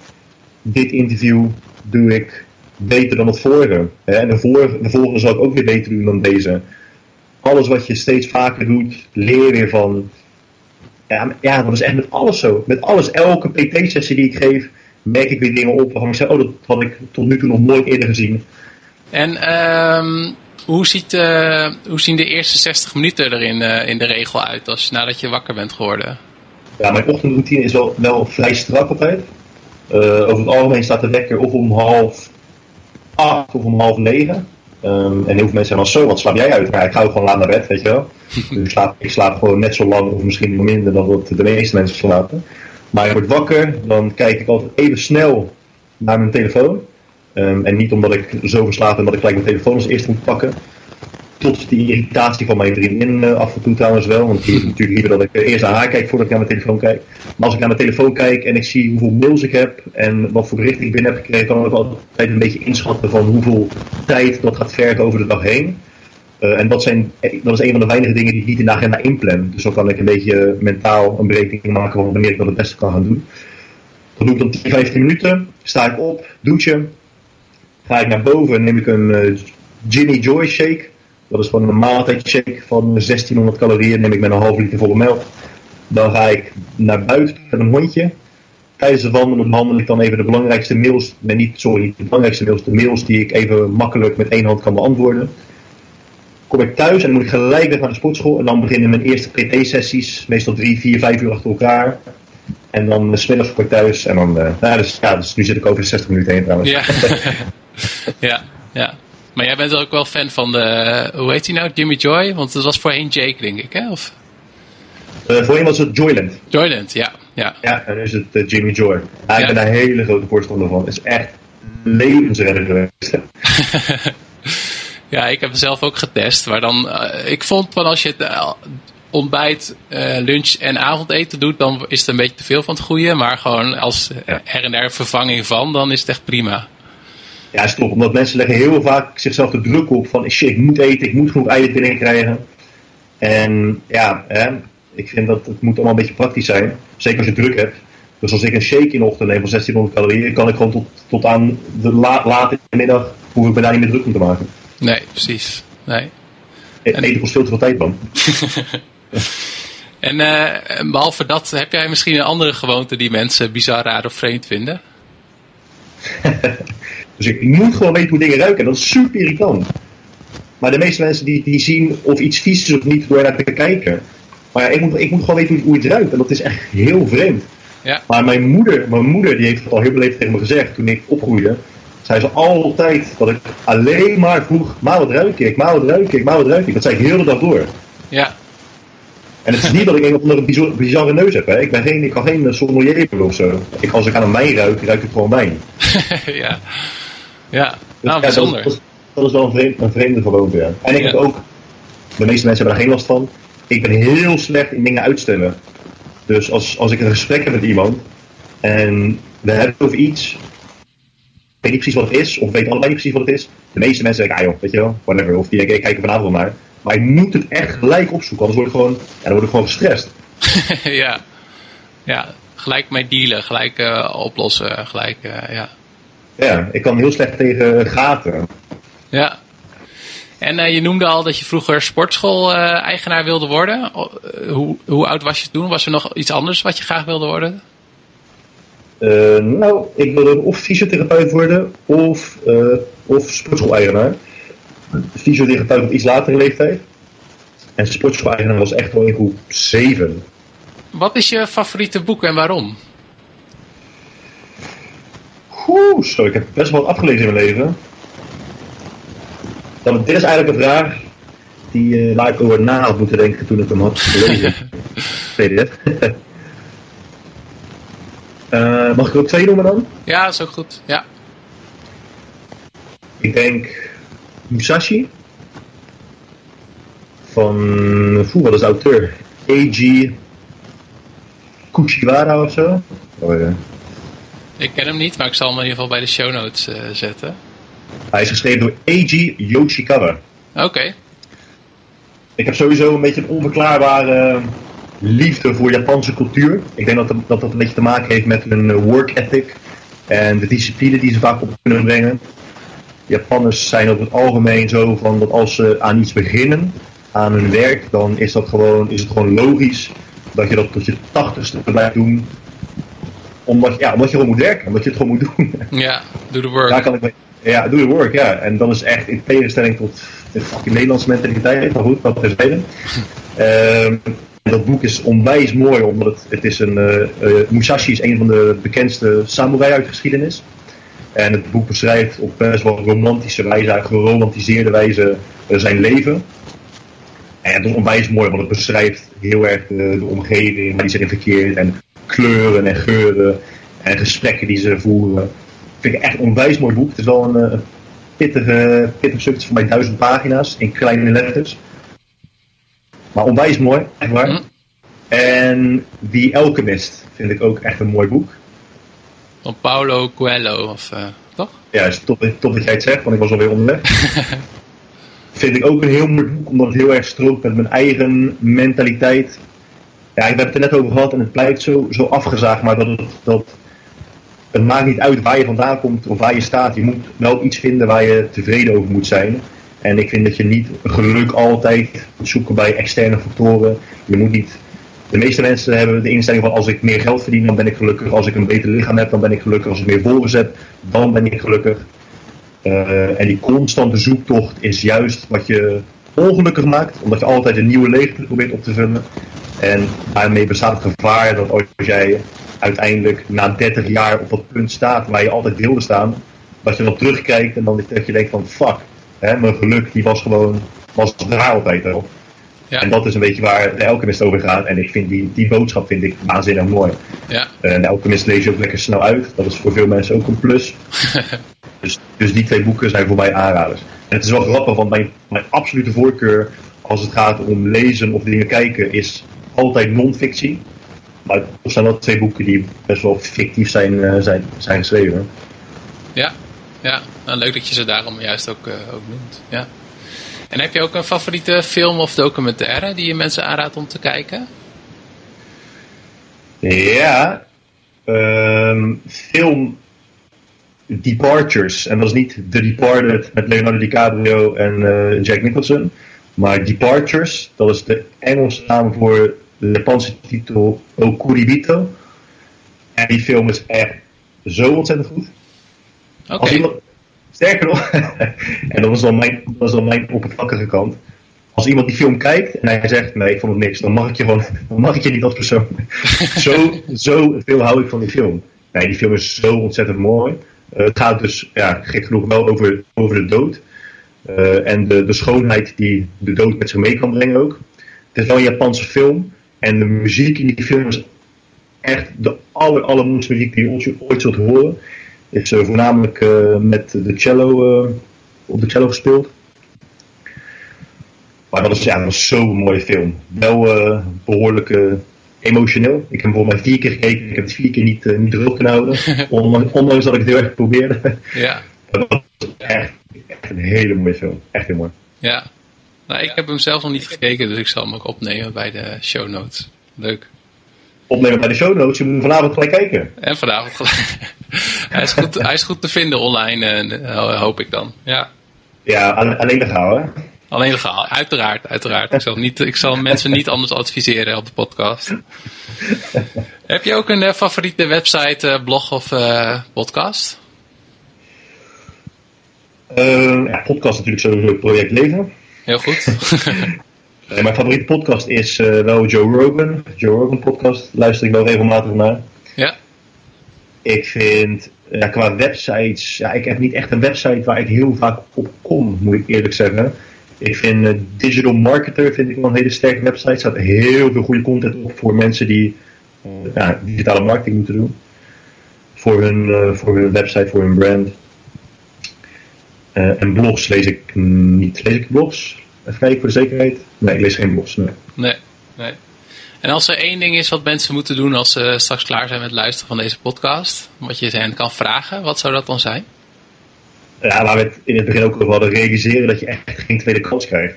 dit interview doe ik beter dan het vorige. Hè? En de volgende zal ik ook weer beter doen dan deze. Alles wat je steeds vaker doet, leer weer van. Ja, ja, dat is echt met alles zo. Met alles. Elke PT-sessie die ik geef, merk ik weer dingen op waarvan ik zeg, oh, dat had ik tot nu toe nog nooit eerder gezien. En um, hoe, ziet, uh, hoe zien de eerste 60 minuten er in, uh, in de regel uit als, nadat je wakker bent geworden? Ja, mijn ochtendroutine is wel, wel vrij strak altijd. Uh, over het algemeen staat de wekker of om half acht of om half negen. Um, en heel veel mensen zijn dan zo, wat slaap jij uit? Ja, ik ga gewoon laat naar bed, weet je wel. dus ik slaap, ik slaap gewoon net zo lang of misschien minder dan wat de meeste mensen slapen. Maar ik word wakker, dan kijk ik altijd even snel naar mijn telefoon. Um, en niet omdat ik zo verslaafd ben dat ik gelijk mijn telefoon als eerste moet pakken. tot die irritatie van mijn vriendin uh, af en toe trouwens wel. Want die is natuurlijk liever dat ik eerst naar haar kijk voordat ik naar mijn telefoon kijk. Maar als ik naar mijn telefoon kijk en ik zie hoeveel mails ik heb en wat voor berichten ik binnen heb gekregen, kan ik altijd een beetje inschatten van hoeveel tijd dat gaat vergen over de dag heen. Uh, en dat, zijn, dat is een van de weinige dingen die ik niet in de agenda inplan. Dus dan kan ik een beetje mentaal een berekening maken van wanneer ik dat het beste kan gaan doen. Dat doe ik dan 10, 15 minuten. Sta ik op, douche. Ga ik naar boven, neem ik een uh, Jimmy Joy shake. Dat is gewoon een maaltijdshake van 1600 calorieën. Neem ik met een half liter volle melk. Dan ga ik naar buiten met een hondje. Tijdens de wandelen behandel ik dan even de belangrijkste mails. Nee, niet, sorry, de belangrijkste mails. De mails die ik even makkelijk met één hand kan beantwoorden. Kom ik thuis en dan moet ik gelijk weer naar de sportschool. En dan beginnen mijn eerste PT-sessies. Meestal drie, vier, vijf uur achter elkaar. En dan uh, smiddags kom ik thuis. En dan, uh, nou, dus, ja, dus nu zit ik over de 60 minuten heen trouwens. Ja, ja, ja. Maar jij bent ook wel fan van de, hoe heet hij nou, Jimmy Joy? Want dat was voorheen Jake, denk ik, hè? Of? Uh, voorheen was het Joyland. Joyland, ja. Ja, ja en nu is het uh, Jimmy Joy. Ja, ik ben daar een hele grote voorstander van. Het is echt levensredder geweest. ja, ik heb zelf ook getest. Maar dan, uh, ik vond van als je het ontbijt, lunch en avondeten doet, dan is het een beetje te veel van het goede. Maar gewoon als er en der vervanging van, dan is het echt prima. Ja, stop. Omdat mensen leggen heel vaak zichzelf de druk op van shit, ik moet eten, ik moet genoeg eiwit binnenkrijgen. En ja, hè, ik vind dat het moet allemaal een beetje praktisch zijn. Zeker als je druk hebt. Dus als ik een shake in de ochtend neem van 1600 calorieën, kan ik gewoon tot, tot aan de la, late middag, hoef ik me daar niet meer druk om te maken. Nee, precies. Nee. En... Eten kost veel te veel tijd dan. en uh, behalve dat, heb jij misschien een andere gewoonte die mensen bizar, raar of vreemd vinden? Dus ik moet gewoon weten hoe dingen ruiken. Dat is super irritant. Maar de meeste mensen die, die zien of iets vies is of niet door naar te kijken. Maar ja, ik moet, ik moet gewoon weten hoe, hoe het ruikt. En dat is echt heel vreemd. Ja. Maar mijn moeder, mijn moeder die heeft het al heel beleefd tegen me gezegd toen ik opgroeide. Zei ze altijd dat ik alleen maar vroeg, maar wat ruik ik, maar wat ruik ik, maar wat ruik ik. Dat zei ik heel de dag door. Ja. En het is niet dat ik een of andere bizarre, bizarre neus heb. Hè. Ik, ben geen, ik kan geen sommelier of zo. Ik, als ik aan een wijn ruik, ruik ik gewoon wijn. ja. Ja, nou, dus bijzonder. Dat, dat, is wel een, vreemde, een vreemde gewoonte, ja. En ik heb ook, de meeste mensen hebben daar geen last van, ik ben heel slecht in dingen uitstellen. Dus als, als ik een gesprek heb met iemand en we hebben het over iets, weet niet precies wat het is, of weet allebei niet precies wat het is. De meeste mensen zeggen, ah joh, weet je wel, whatever. Of die ik kijk er vanavond naar. Maar je moet het echt gelijk opzoeken, anders word ik gewoon, ja, dan word ik gewoon gestrest. ja. ja, gelijk mee dealen, gelijk uh, oplossen, gelijk, uh, ja. Ja, ik kan heel slecht tegen gaten. Ja. En uh, je noemde al dat je vroeger sportschool-eigenaar wilde worden. Hoe, hoe oud was je toen? Was er nog iets anders wat je graag wilde worden? Uh, nou, ik wilde of fysiotherapeut worden of, of sportschool-eigenaar. Fysiotherapeut op iets latere leeftijd. En sportschool-eigenaar was echt wel in groep 7. Wat is je favoriete boek en waarom? Oeh, zo, ik heb best wel wat afgelezen in mijn leven. Dan, dit is eigenlijk een vraag die uh, waar ik over na had moeten denken toen ik hem had gelezen. PDF. Uh, mag ik er ook twee noemen dan? Ja, dat is ook goed. Ja. Ik denk Musashi. Van, voel wat is de auteur? A.G. Kuchiwara of zo. Oh, ja. Ik ken hem niet, maar ik zal hem in ieder geval bij de show notes uh, zetten. Hij is geschreven door Eiji Yoshikawa. Oké. Okay. Ik heb sowieso een beetje een onverklaarbare liefde voor Japanse cultuur. Ik denk dat dat, dat een beetje te maken heeft met hun eh, work ethic en de discipline die ze vaak op kunnen brengen. Japanners zijn over het algemeen zo van dat als ze aan iets beginnen, aan hun werk, dan is, dat gewoon, is het gewoon logisch dat je dat tot je tachtigste blijft doen omdat, ja, omdat je gewoon moet werken, omdat je het gewoon moet doen. Ja, doe de work. Daar kan ik ja, doe de work, ja. En dat is echt in tegenstelling tot de fucking Nederlandse mentaliteit, maar goed, dat terzijde. um, dat boek is onwijs mooi, omdat het, het is een, uh, uh, Musashi is een van de bekendste samurai uit de geschiedenis. En het boek beschrijft op best wel romantische wijze, geromantiseerde wijze, uh, zijn leven. En dat is onwijs mooi, want het beschrijft heel erg de, omgeving waar hij zich in verkeert en kleuren en geuren en gesprekken die ze voeren. Vind ik echt een onwijs mooi boek. Het is wel een, pittige, pittige stukjes van mij duizend pagina's in kleine letters. Maar onwijs mooi, echt waar. Hm. En The Alchemist vind ik ook echt een mooi boek. Van Paulo Coelho, of, eh, toch? Ja, is top, top dat jij het zegt, want ik was alweer onderweg. vind ik ook een heel mooi boek, omdat het heel erg strookt met mijn eigen mentaliteit. Ja, ik heb het er net over gehad en het blijft zo, zo afgezaagd, maar dat, dat het maakt niet uit waar je vandaan komt of waar je staat. Je moet wel iets vinden waar je tevreden over moet zijn. En ik vind dat je niet geluk altijd moet zoeken bij externe factoren. Je moet niet. De meeste mensen hebben de instelling van als ik meer geld verdien, dan ben ik gelukkig. Als ik een beter lichaam heb, dan ben ik gelukkig. Als ik meer volgers heb, dan ben ik gelukkig. Uh, en die constante zoektocht is juist wat je ongelukkig maakt, omdat je altijd een nieuwe leegte probeert op te vullen. En daarmee bestaat het gevaar dat als jij uiteindelijk na 30 jaar op dat punt staat waar je altijd wilde staan, dat je dan terugkijkt en dan dat je denkt van fuck, hè, mijn geluk die was gewoon, was daar altijd al. Ja. En dat is een beetje waar de Alchemist over gaat. En ik vind die, die boodschap vind ik waanzinnig mooi. Ja. En de Alchemist lees je ook lekker snel uit. Dat is voor veel mensen ook een plus. dus, dus die twee boeken zijn voor mij aanraders. En het is wel grappig, want mijn, mijn absolute voorkeur als het gaat om lezen of dingen kijken is altijd non-fictie. Maar er zijn wel twee boeken die best wel fictief zijn, uh, zijn, zijn geschreven. Ja, ja. Nou, leuk dat je ze daarom juist ook, uh, ook noemt. Ja. En heb je ook een favoriete film of documentaire die je mensen aanraadt om te kijken? Ja, um, film Departures. En dat is niet The Departed met Leonardo DiCaprio en uh, Jack Nicholson. Maar Departures, dat is de Engelse naam voor de Japanse titel Okuribito. En die film is echt zo ontzettend goed. Okay. Sterker nog, en dat was dan mijn, dat was dan mijn oppervlakkige kant. Als iemand die film kijkt en hij zegt nee, ik vond het niks, dan mag ik je gewoon, dan mag ik je niet als persoon. zo, zo veel hou ik van die film. Nee, die film is zo ontzettend mooi. Uh, het gaat dus, ja, gek genoeg wel over, over de dood. Uh, en de, de schoonheid die de dood met zich mee kan brengen ook. Het is wel een Japanse film. En de muziek in die film is echt de aller, allermooiste muziek die je ooit zult horen. Is voornamelijk uh, met de cello, uh, op de cello gespeeld. Maar dat is, ja, dat was zo'n mooie film. Wel behoorlijk emotioneel. Ik heb hem voor mij vier keer gekeken. Ik heb het vier keer niet, niet droog kunnen houden. ondanks, ondanks dat ik het heel erg probeerde. Ja. dat was echt, echt een hele mooie film. Echt heel mooi. Ja, nou, ik heb hem zelf nog niet gekeken, dus ik zal hem ook opnemen bij de show notes. Leuk. Opnemen bij de show notes, je moet vanavond gelijk kijken. En vanavond gelijk. hij, is goed, hij is goed te vinden online, uh, hoop ik dan. Ja, ja alleen legaal hè? Alleen legaal, uiteraard, uiteraard. Ik zal, niet, ik zal mensen niet anders adviseren op de podcast. heb je ook een uh, favoriete website, uh, blog of podcast? ja, podcast natuurlijk sowieso project Leven. Heel goed. mijn favoriete podcast is uh, wel Joe Rogan. Joe Rogan podcast luister ik wel regelmatig naar. Ja. Ik vind, ja, qua websites, ja, ik heb niet echt een website waar ik heel vaak op kom, moet ik eerlijk zeggen. Ik vind uh, Digital Marketer vind ik wel een hele sterke website. Er staat heel veel goede content op voor mensen die uh, ja, digitale marketing moeten doen. Voor hun, voor hun website, voor hun brand. En blogs lees ik niet. Lees ik blogs? Even kijken voor de zekerheid. Nee, ik lees geen blogs. Nee. nee. nee. En als er één ding is wat mensen moeten doen als ze straks klaar zijn met luisteren van deze podcast, wat je hen kan vragen, wat zou dat dan zijn? Ja, waar we het in het begin ook over hadden, realiseren dat je echt geen tweede kans krijgt.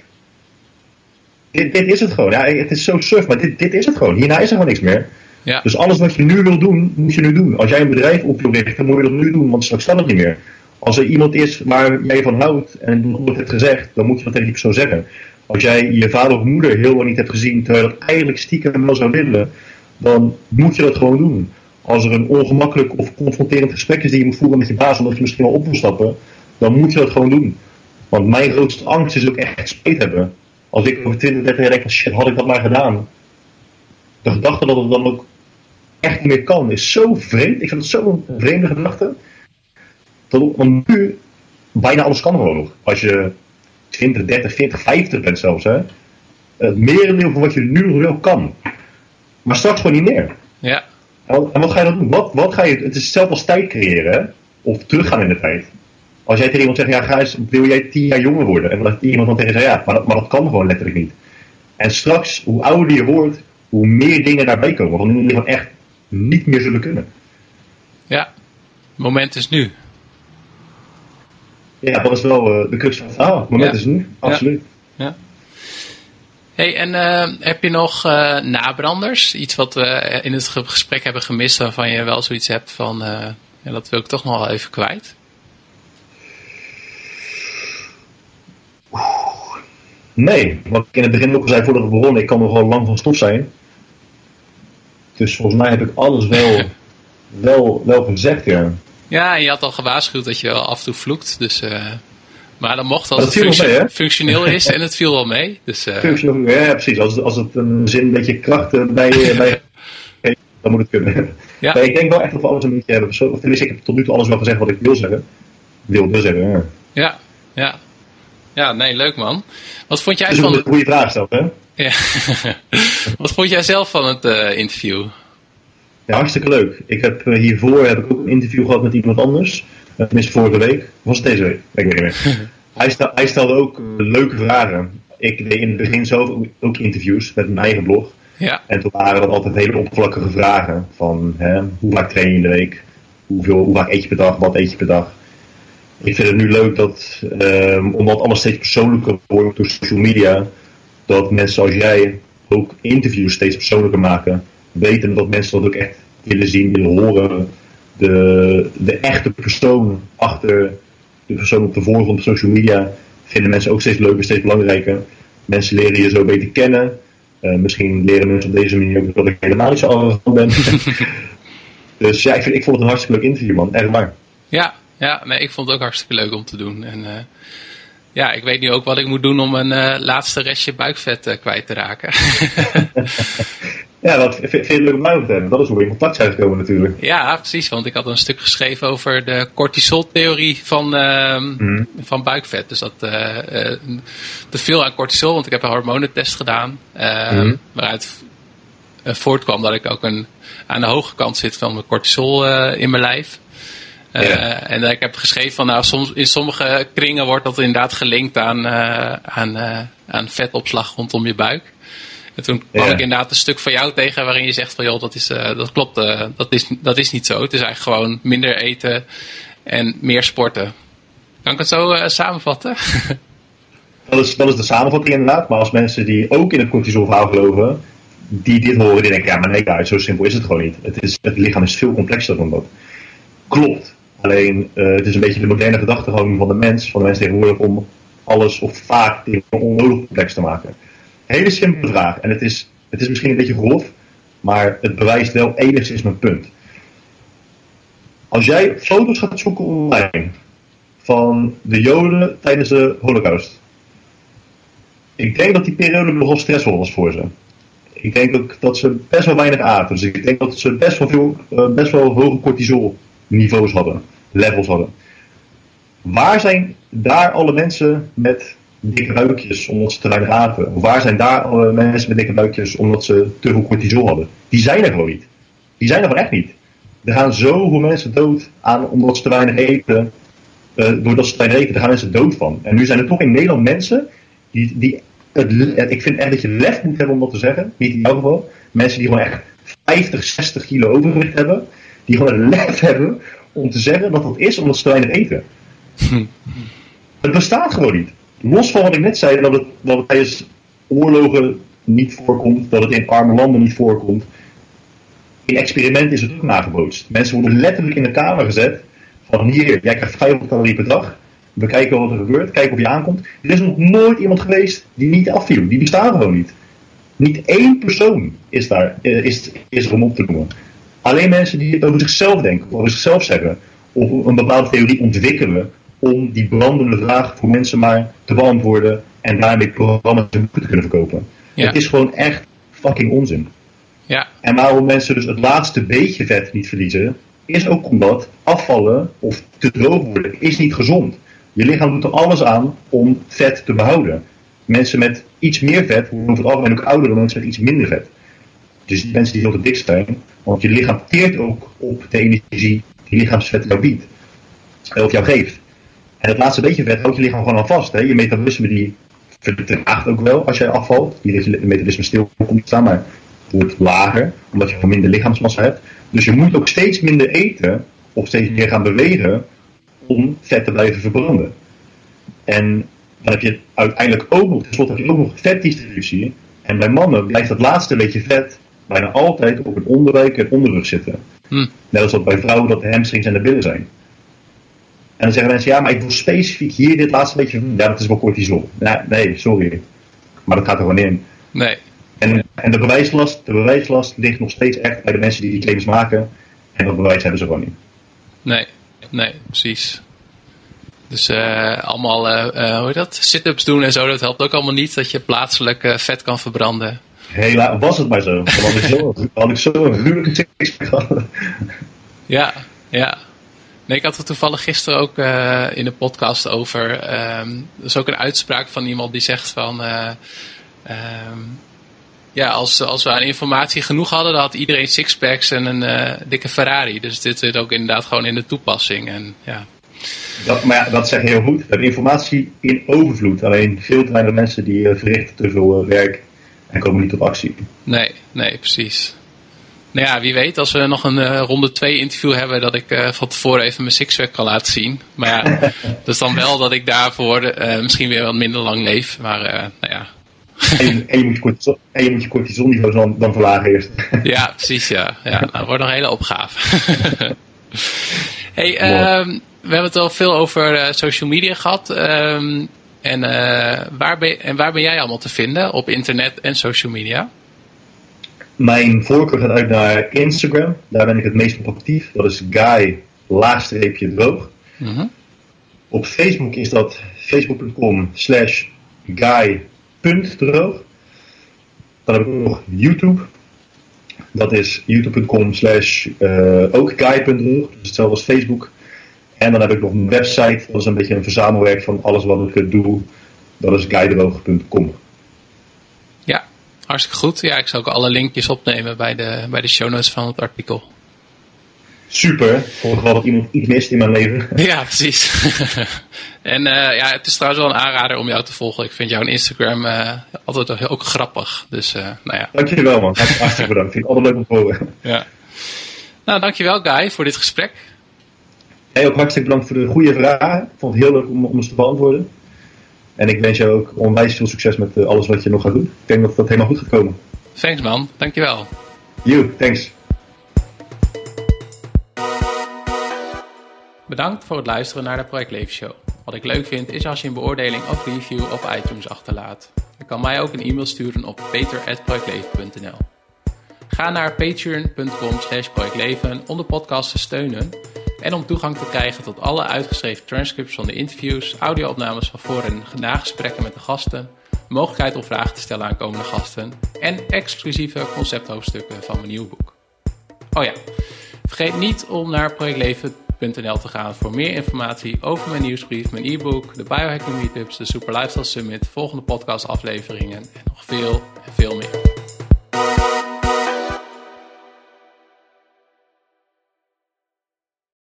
Dit, dit is het gewoon. Ja, het is zo surf, maar dit, dit is het gewoon. Hierna is er gewoon niks meer. Ja. Dus alles wat je nu wil doen, moet je nu doen. Als jij een bedrijf op wil richten, moet je dat nu doen, want straks kan het niet meer. Als er iemand is waar jij van houdt en nooit hebt gezegd, dan moet je dat tegen die persoon zeggen. Als jij je vader of moeder heel lang niet hebt gezien, terwijl je dat eigenlijk stiekem wel zou willen, dan moet je dat gewoon doen. Als er een ongemakkelijk of confronterend gesprek is die je moet voeren met je baas, omdat je misschien wel op wil stappen, dan moet je dat gewoon doen. Want mijn grootste angst is ook echt spijt hebben. Als ik over 20, 30 jaar denk van shit, had ik dat maar gedaan. De gedachte dat het dan ook echt niet meer kan, is zo vreemd. Ik vind het zo'n vreemde gedachte. Want nu, bijna alles kan gewoon nog. Als je 20, 30, 40, 50 bent zelfs. Hè? Het merendeel van wat je nu nog wel kan. Maar straks gewoon niet meer. Ja. En wat, en wat ga je dan doen? Wat, wat ga je, het is hetzelfde als tijd creëren. Hè? Of teruggaan in de tijd. Als jij tegen iemand zegt, ja, ga eens, wil jij tien jaar jonger worden? En dat iemand dan tegen zegt, ja, maar dat, maar dat kan gewoon letterlijk niet. En straks, hoe ouder je wordt, hoe meer dingen daarbij komen. Want die gewoon echt niet meer zullen kunnen. Ja, het moment is nu. Ja, dat is wel uh, de crux van het verhaal. Het moment is nu, absoluut. Ja. Hey, en uh, heb je nog uh, nabranders? Iets wat we in het gesprek hebben gemist waarvan je wel zoiets hebt van, ja, dat wil ik toch nog wel even kwijt? Nee, wat ik in het begin ook al zei voordat we begonnen, ik kan nog wel lang van stof zijn. Dus volgens mij heb ik alles wel, wel, wel gezegd, ja. Ja, en je had al gewaarschuwd dat je wel af en toe vloekt. Dus, uh, maar dan mocht als het functie functioneel is en het viel wel mee. Dus, uh, functioneel, ja, precies. Als, als het een zin een beetje kracht bij, bij dan moet het kunnen. Ja. Maar ik denk wel echt dat we alles een beetje hebben. Zo, tenminste, ik heb tot nu toe alles wel gezegd wat ik wil zeggen. Wilde zeggen, ja. Ja, ja. Ja, nee, leuk man. Wat vond jij dus van... een goede vraag stelt, hè? Ja. Wat vond jij zelf van het uh, interview? Ja, hartstikke leuk. Ik heb uh, hiervoor heb ik ook een interview gehad met iemand anders. Uh, tenminste vorige week. was het deze week? Weet ik niet meer. hij, stel, hij, stelde ook leuke vragen. Ik deed in het begin zelf ook interviews met mijn eigen blog. Ja. En toen waren dat altijd hele oppervlakkige vragen. Van hè, hoe vaak train je in de week? Hoeveel, hoe vaak eet je per dag? Wat eet je per dag? Ik vind het nu leuk dat, um, omdat alles steeds persoonlijker wordt door social media, dat mensen zoals jij ook interviews steeds persoonlijker maken. Weten dat mensen dat ook echt willen zien, willen horen. De, de echte persoon achter de persoon op de voorgrond op social media vinden mensen ook steeds leuker, steeds belangrijker. Mensen leren je zo beter kennen. Uh, misschien leren mensen op deze manier ook dat ik helemaal niet zo arrogant ben. dus ja, ik, vind, ik vond het een hartstikke leuk interview, man. Echt waar. Ja, ja, nee, ik vond het ook hartstikke leuk om te doen. En uh, ja, ik weet nu ook wat ik moet doen om een uh, laatste restje buikvet kwijt te raken. ja, dat vind je leuk om te hebben. Dat is hoe we in contact zijn gekomen natuurlijk. Ja, precies. Want ik had een stuk geschreven over de cortisol-theorie van, mm. van buikvet. Dus dat te veel aan cortisol, want ik heb een hormonentest gedaan. Mm. Waaruit voortkwam dat ik ook een, aan de hoge kant zit van mijn cortisol in mijn lijf. Uh, En ik heb geschreven van nou, soms, in sommige kringen wordt dat inderdaad gelinkt aan, aan, aan vetopslag rondom je buik. En toen kwam ik inderdaad een stuk van jou tegen waarin je zegt van joh, dat, is, dat klopt, dat, is, dat is niet zo. Het is eigenlijk gewoon minder eten en meer sporten. Kan ik het zo samenvatten? dat, is, dat is de samenvatting inderdaad, maar als mensen die ook in het cortisolverhaal geloven, die dit horen, die denken ja maar nee, uit, zo simpel is het gewoon niet. Het, is, het lichaam is veel complexer dan dat. Klopt. Alleen het is een beetje de moderne gedachtegang van de mens, van de mens tegenwoordig, om alles of vaak dingen onnodig complex te maken. Hele simpele vraag. En het is, het is misschien een beetje grof, maar het bewijst wel enigszins mijn punt. Als jij foto's gaat zoeken online van de Joden tijdens de Holocaust. Ik denk dat die periode nogal stressvol was voor ze. Ik denk ook dat ze best wel weinig aten. Dus ik denk dat ze best wel, veel, uh, best wel hoge cortisol niveaus hadden, levels hadden. Waar zijn daar alle mensen met dikke buikjes omdat ze te weinig aten? Of waar zijn daar alle mensen met dikke buikjes omdat ze te veel cortisol hadden? Die zijn er gewoon niet. Die zijn er gewoon echt niet. Er gaan zoveel mensen dood aan omdat ze te weinig eten. Uh, doordat ze te weinig eten, daar gaan mensen dood van. En nu zijn er toch in Nederland mensen die, die het, ik vind echt dat je lef moet hebben om dat te zeggen. Niet in jouw geval. Mensen die gewoon echt 50, 60 kilo overgewicht hebben die gewoon het lef hebben om te zeggen dat dat is omdat ze te weinig eten. Het bestaat gewoon niet. Los van wat ik net zei, dat het, dat tijdens oorlogen niet voorkomt, dat het in arme landen niet voorkomt. In experimenten is het ook nagebootst. Mensen worden letterlijk in de kamer gezet van hier, jij krijgt 500 calorieën per dag. We kijken wat er gebeurt, kijken of je aankomt. Er is nog nooit iemand geweest die niet afviel. Die bestaan gewoon niet. Niet één persoon is daar is, is er om op te noemen. Alleen mensen die over zichzelf denken, over zichzelf zeggen, of een bepaalde theorie ontwikkelen om die brandende vraag voor mensen maar te beantwoorden en daarmee programma's en boeken te kunnen verkopen. Het is gewoon echt fucking onzin. Ja. En waarom mensen dus het laatste beetje vet niet verliezen, is ook omdat afvallen of te droog worden is niet gezond. Je lichaam doet er alles aan om vet te behouden. Mensen met iets meer vet worden over het algemeen ook ouder dan mensen met iets minder vet. Dus die mensen die heel te dik zijn, want je lichaam teert ook op de energie die lichaamsvet jou biedt. Of jou geeft. En het laatste beetje vet houdt je lichaam gewoon al vast. Hè? Je metabolisme die vertraagt ook wel als jij afvalt. Je metabolisme stil komt te staan, maar wordt lager, omdat je gewoon minder lichaamsmassa hebt. Dus je moet ook steeds minder eten of steeds meer gaan bewegen om vet te blijven verbranden. En dan heb je uiteindelijk ook nog, tenslotte heb je ook nog vetdistributie. En bij mannen blijft dat laatste beetje vet bijna altijd op het onderbuik en onderrug zitten. Hm. Net als dat bij vrouwen dat de hamstrings en de billen zijn. En dan zeggen mensen, ja, maar ik wil specifiek hier dit laatste beetje. Ja, dat is wel cortisol. Nee, nee, sorry. Maar dat gaat er gewoon in. Nee. En, en de, bewijslast, de bewijslast ligt nog steeds echt bij de mensen die die claims maken. En dat bewijs hebben ze gewoon niet. Nee, nee, precies. Dus uh, allemaal, uh, uh, hoe heet dat? Sit-ups doen en zo, dat helpt ook allemaal niet dat je plaatselijk vet kan verbranden. Hela, was het maar zo. Dan had ik zo, had ik zo een gruwelijke gehad. Ja, ja. Nee, ik had het toevallig gisteren ook in de podcast over. Um, er is ook een uitspraak van iemand die zegt van. Um, ja, als, als we aan informatie genoeg hadden, dan had iedereen sixpacks en een uh, dikke Ferrari. Dus dit zit ook inderdaad gewoon in de toepassing. En, ja. dat, maar ja, dat zeg je heel goed. We hebben informatie in overvloed. Alleen veel te weinig mensen die verrichten te veel werk en komen niet tot actie. Nee, nee, precies. Nou ja, wie weet, als we nog een ronde 2 interview hebben, dat ik van tevoren even mijn sixpack kan laten zien. Maar ja, dat is dan wel dat ik daarvoor misschien weer wat minder lang leef. Maar nou ja, en, en, je moet je cortisol, en je moet je cortisolniveau dan, dan verlagen eerst. Ja, precies ja. ja nou, wordt nog een hele opgave. hey, um, we hebben het al veel over social media gehad. Um, en, waar ben, en waar ben jij allemaal te vinden op internet en social media? Mijn voorkeur gaat uit naar Instagram. Daar ben ik het meest op actief. Dat is guy laagstreepje droog. -hmm. Op Facebook is dat facebook.com slash guy punt droog. Dan heb ik nog YouTube. Dat is youtube.com slash uh, ook guy.droog. Dus hetzelfde als Facebook. En dan heb ik nog een website. Dat is een beetje een verzamelwerk van alles wat ik doe. Dat is guydroog.com. Hartstikke goed. Ja, ik zal ook alle linkjes opnemen bij de, bij de show notes van het artikel. Super, voor geval dat iemand iets mist in mijn leven. Ja, precies. en uh, ja, het is trouwens wel een aanrader om jou te volgen. Ik vind jouw Instagram uh, altijd ook grappig. Dus, uh, nou ja. Dankjewel man, hartstikke bedankt. Ik vind het altijd leuk om te horen. Ja. Nou, dankjewel Guy voor dit gesprek. Jij ook hartstikke bedankt voor de goede vragen. Ik vond het heel leuk om, om te beantwoorden. En ik wens jou ook onwijs veel succes met alles wat je nog gaat doen. Ik denk dat dat helemaal goed gaat komen. Thanks man, dankjewel. You, thanks. Bedankt voor het luisteren naar de Project Leven Show. Wat ik leuk vind is als je een beoordeling of review op iTunes achterlaat. Je kan mij ook een e-mail sturen op peter.projectleven.nl Ga naar patreon.com slash projectleven om de podcast te steunen en om toegang te krijgen tot alle uitgeschreven transcripts van de interviews, audio-opnames van voor- en nagesprekken met de gasten, mogelijkheid om vragen te stellen aan komende gasten en exclusieve concepthoofdstukken van mijn nieuwe boek. Oh ja, vergeet niet om naar Project Leven te gaan voor meer informatie over mijn nieuwsbrief, mijn e-book, de biohacking meetups, de Super Lifestyle Summit, volgende podcast afleveringen en nog veel en veel meer.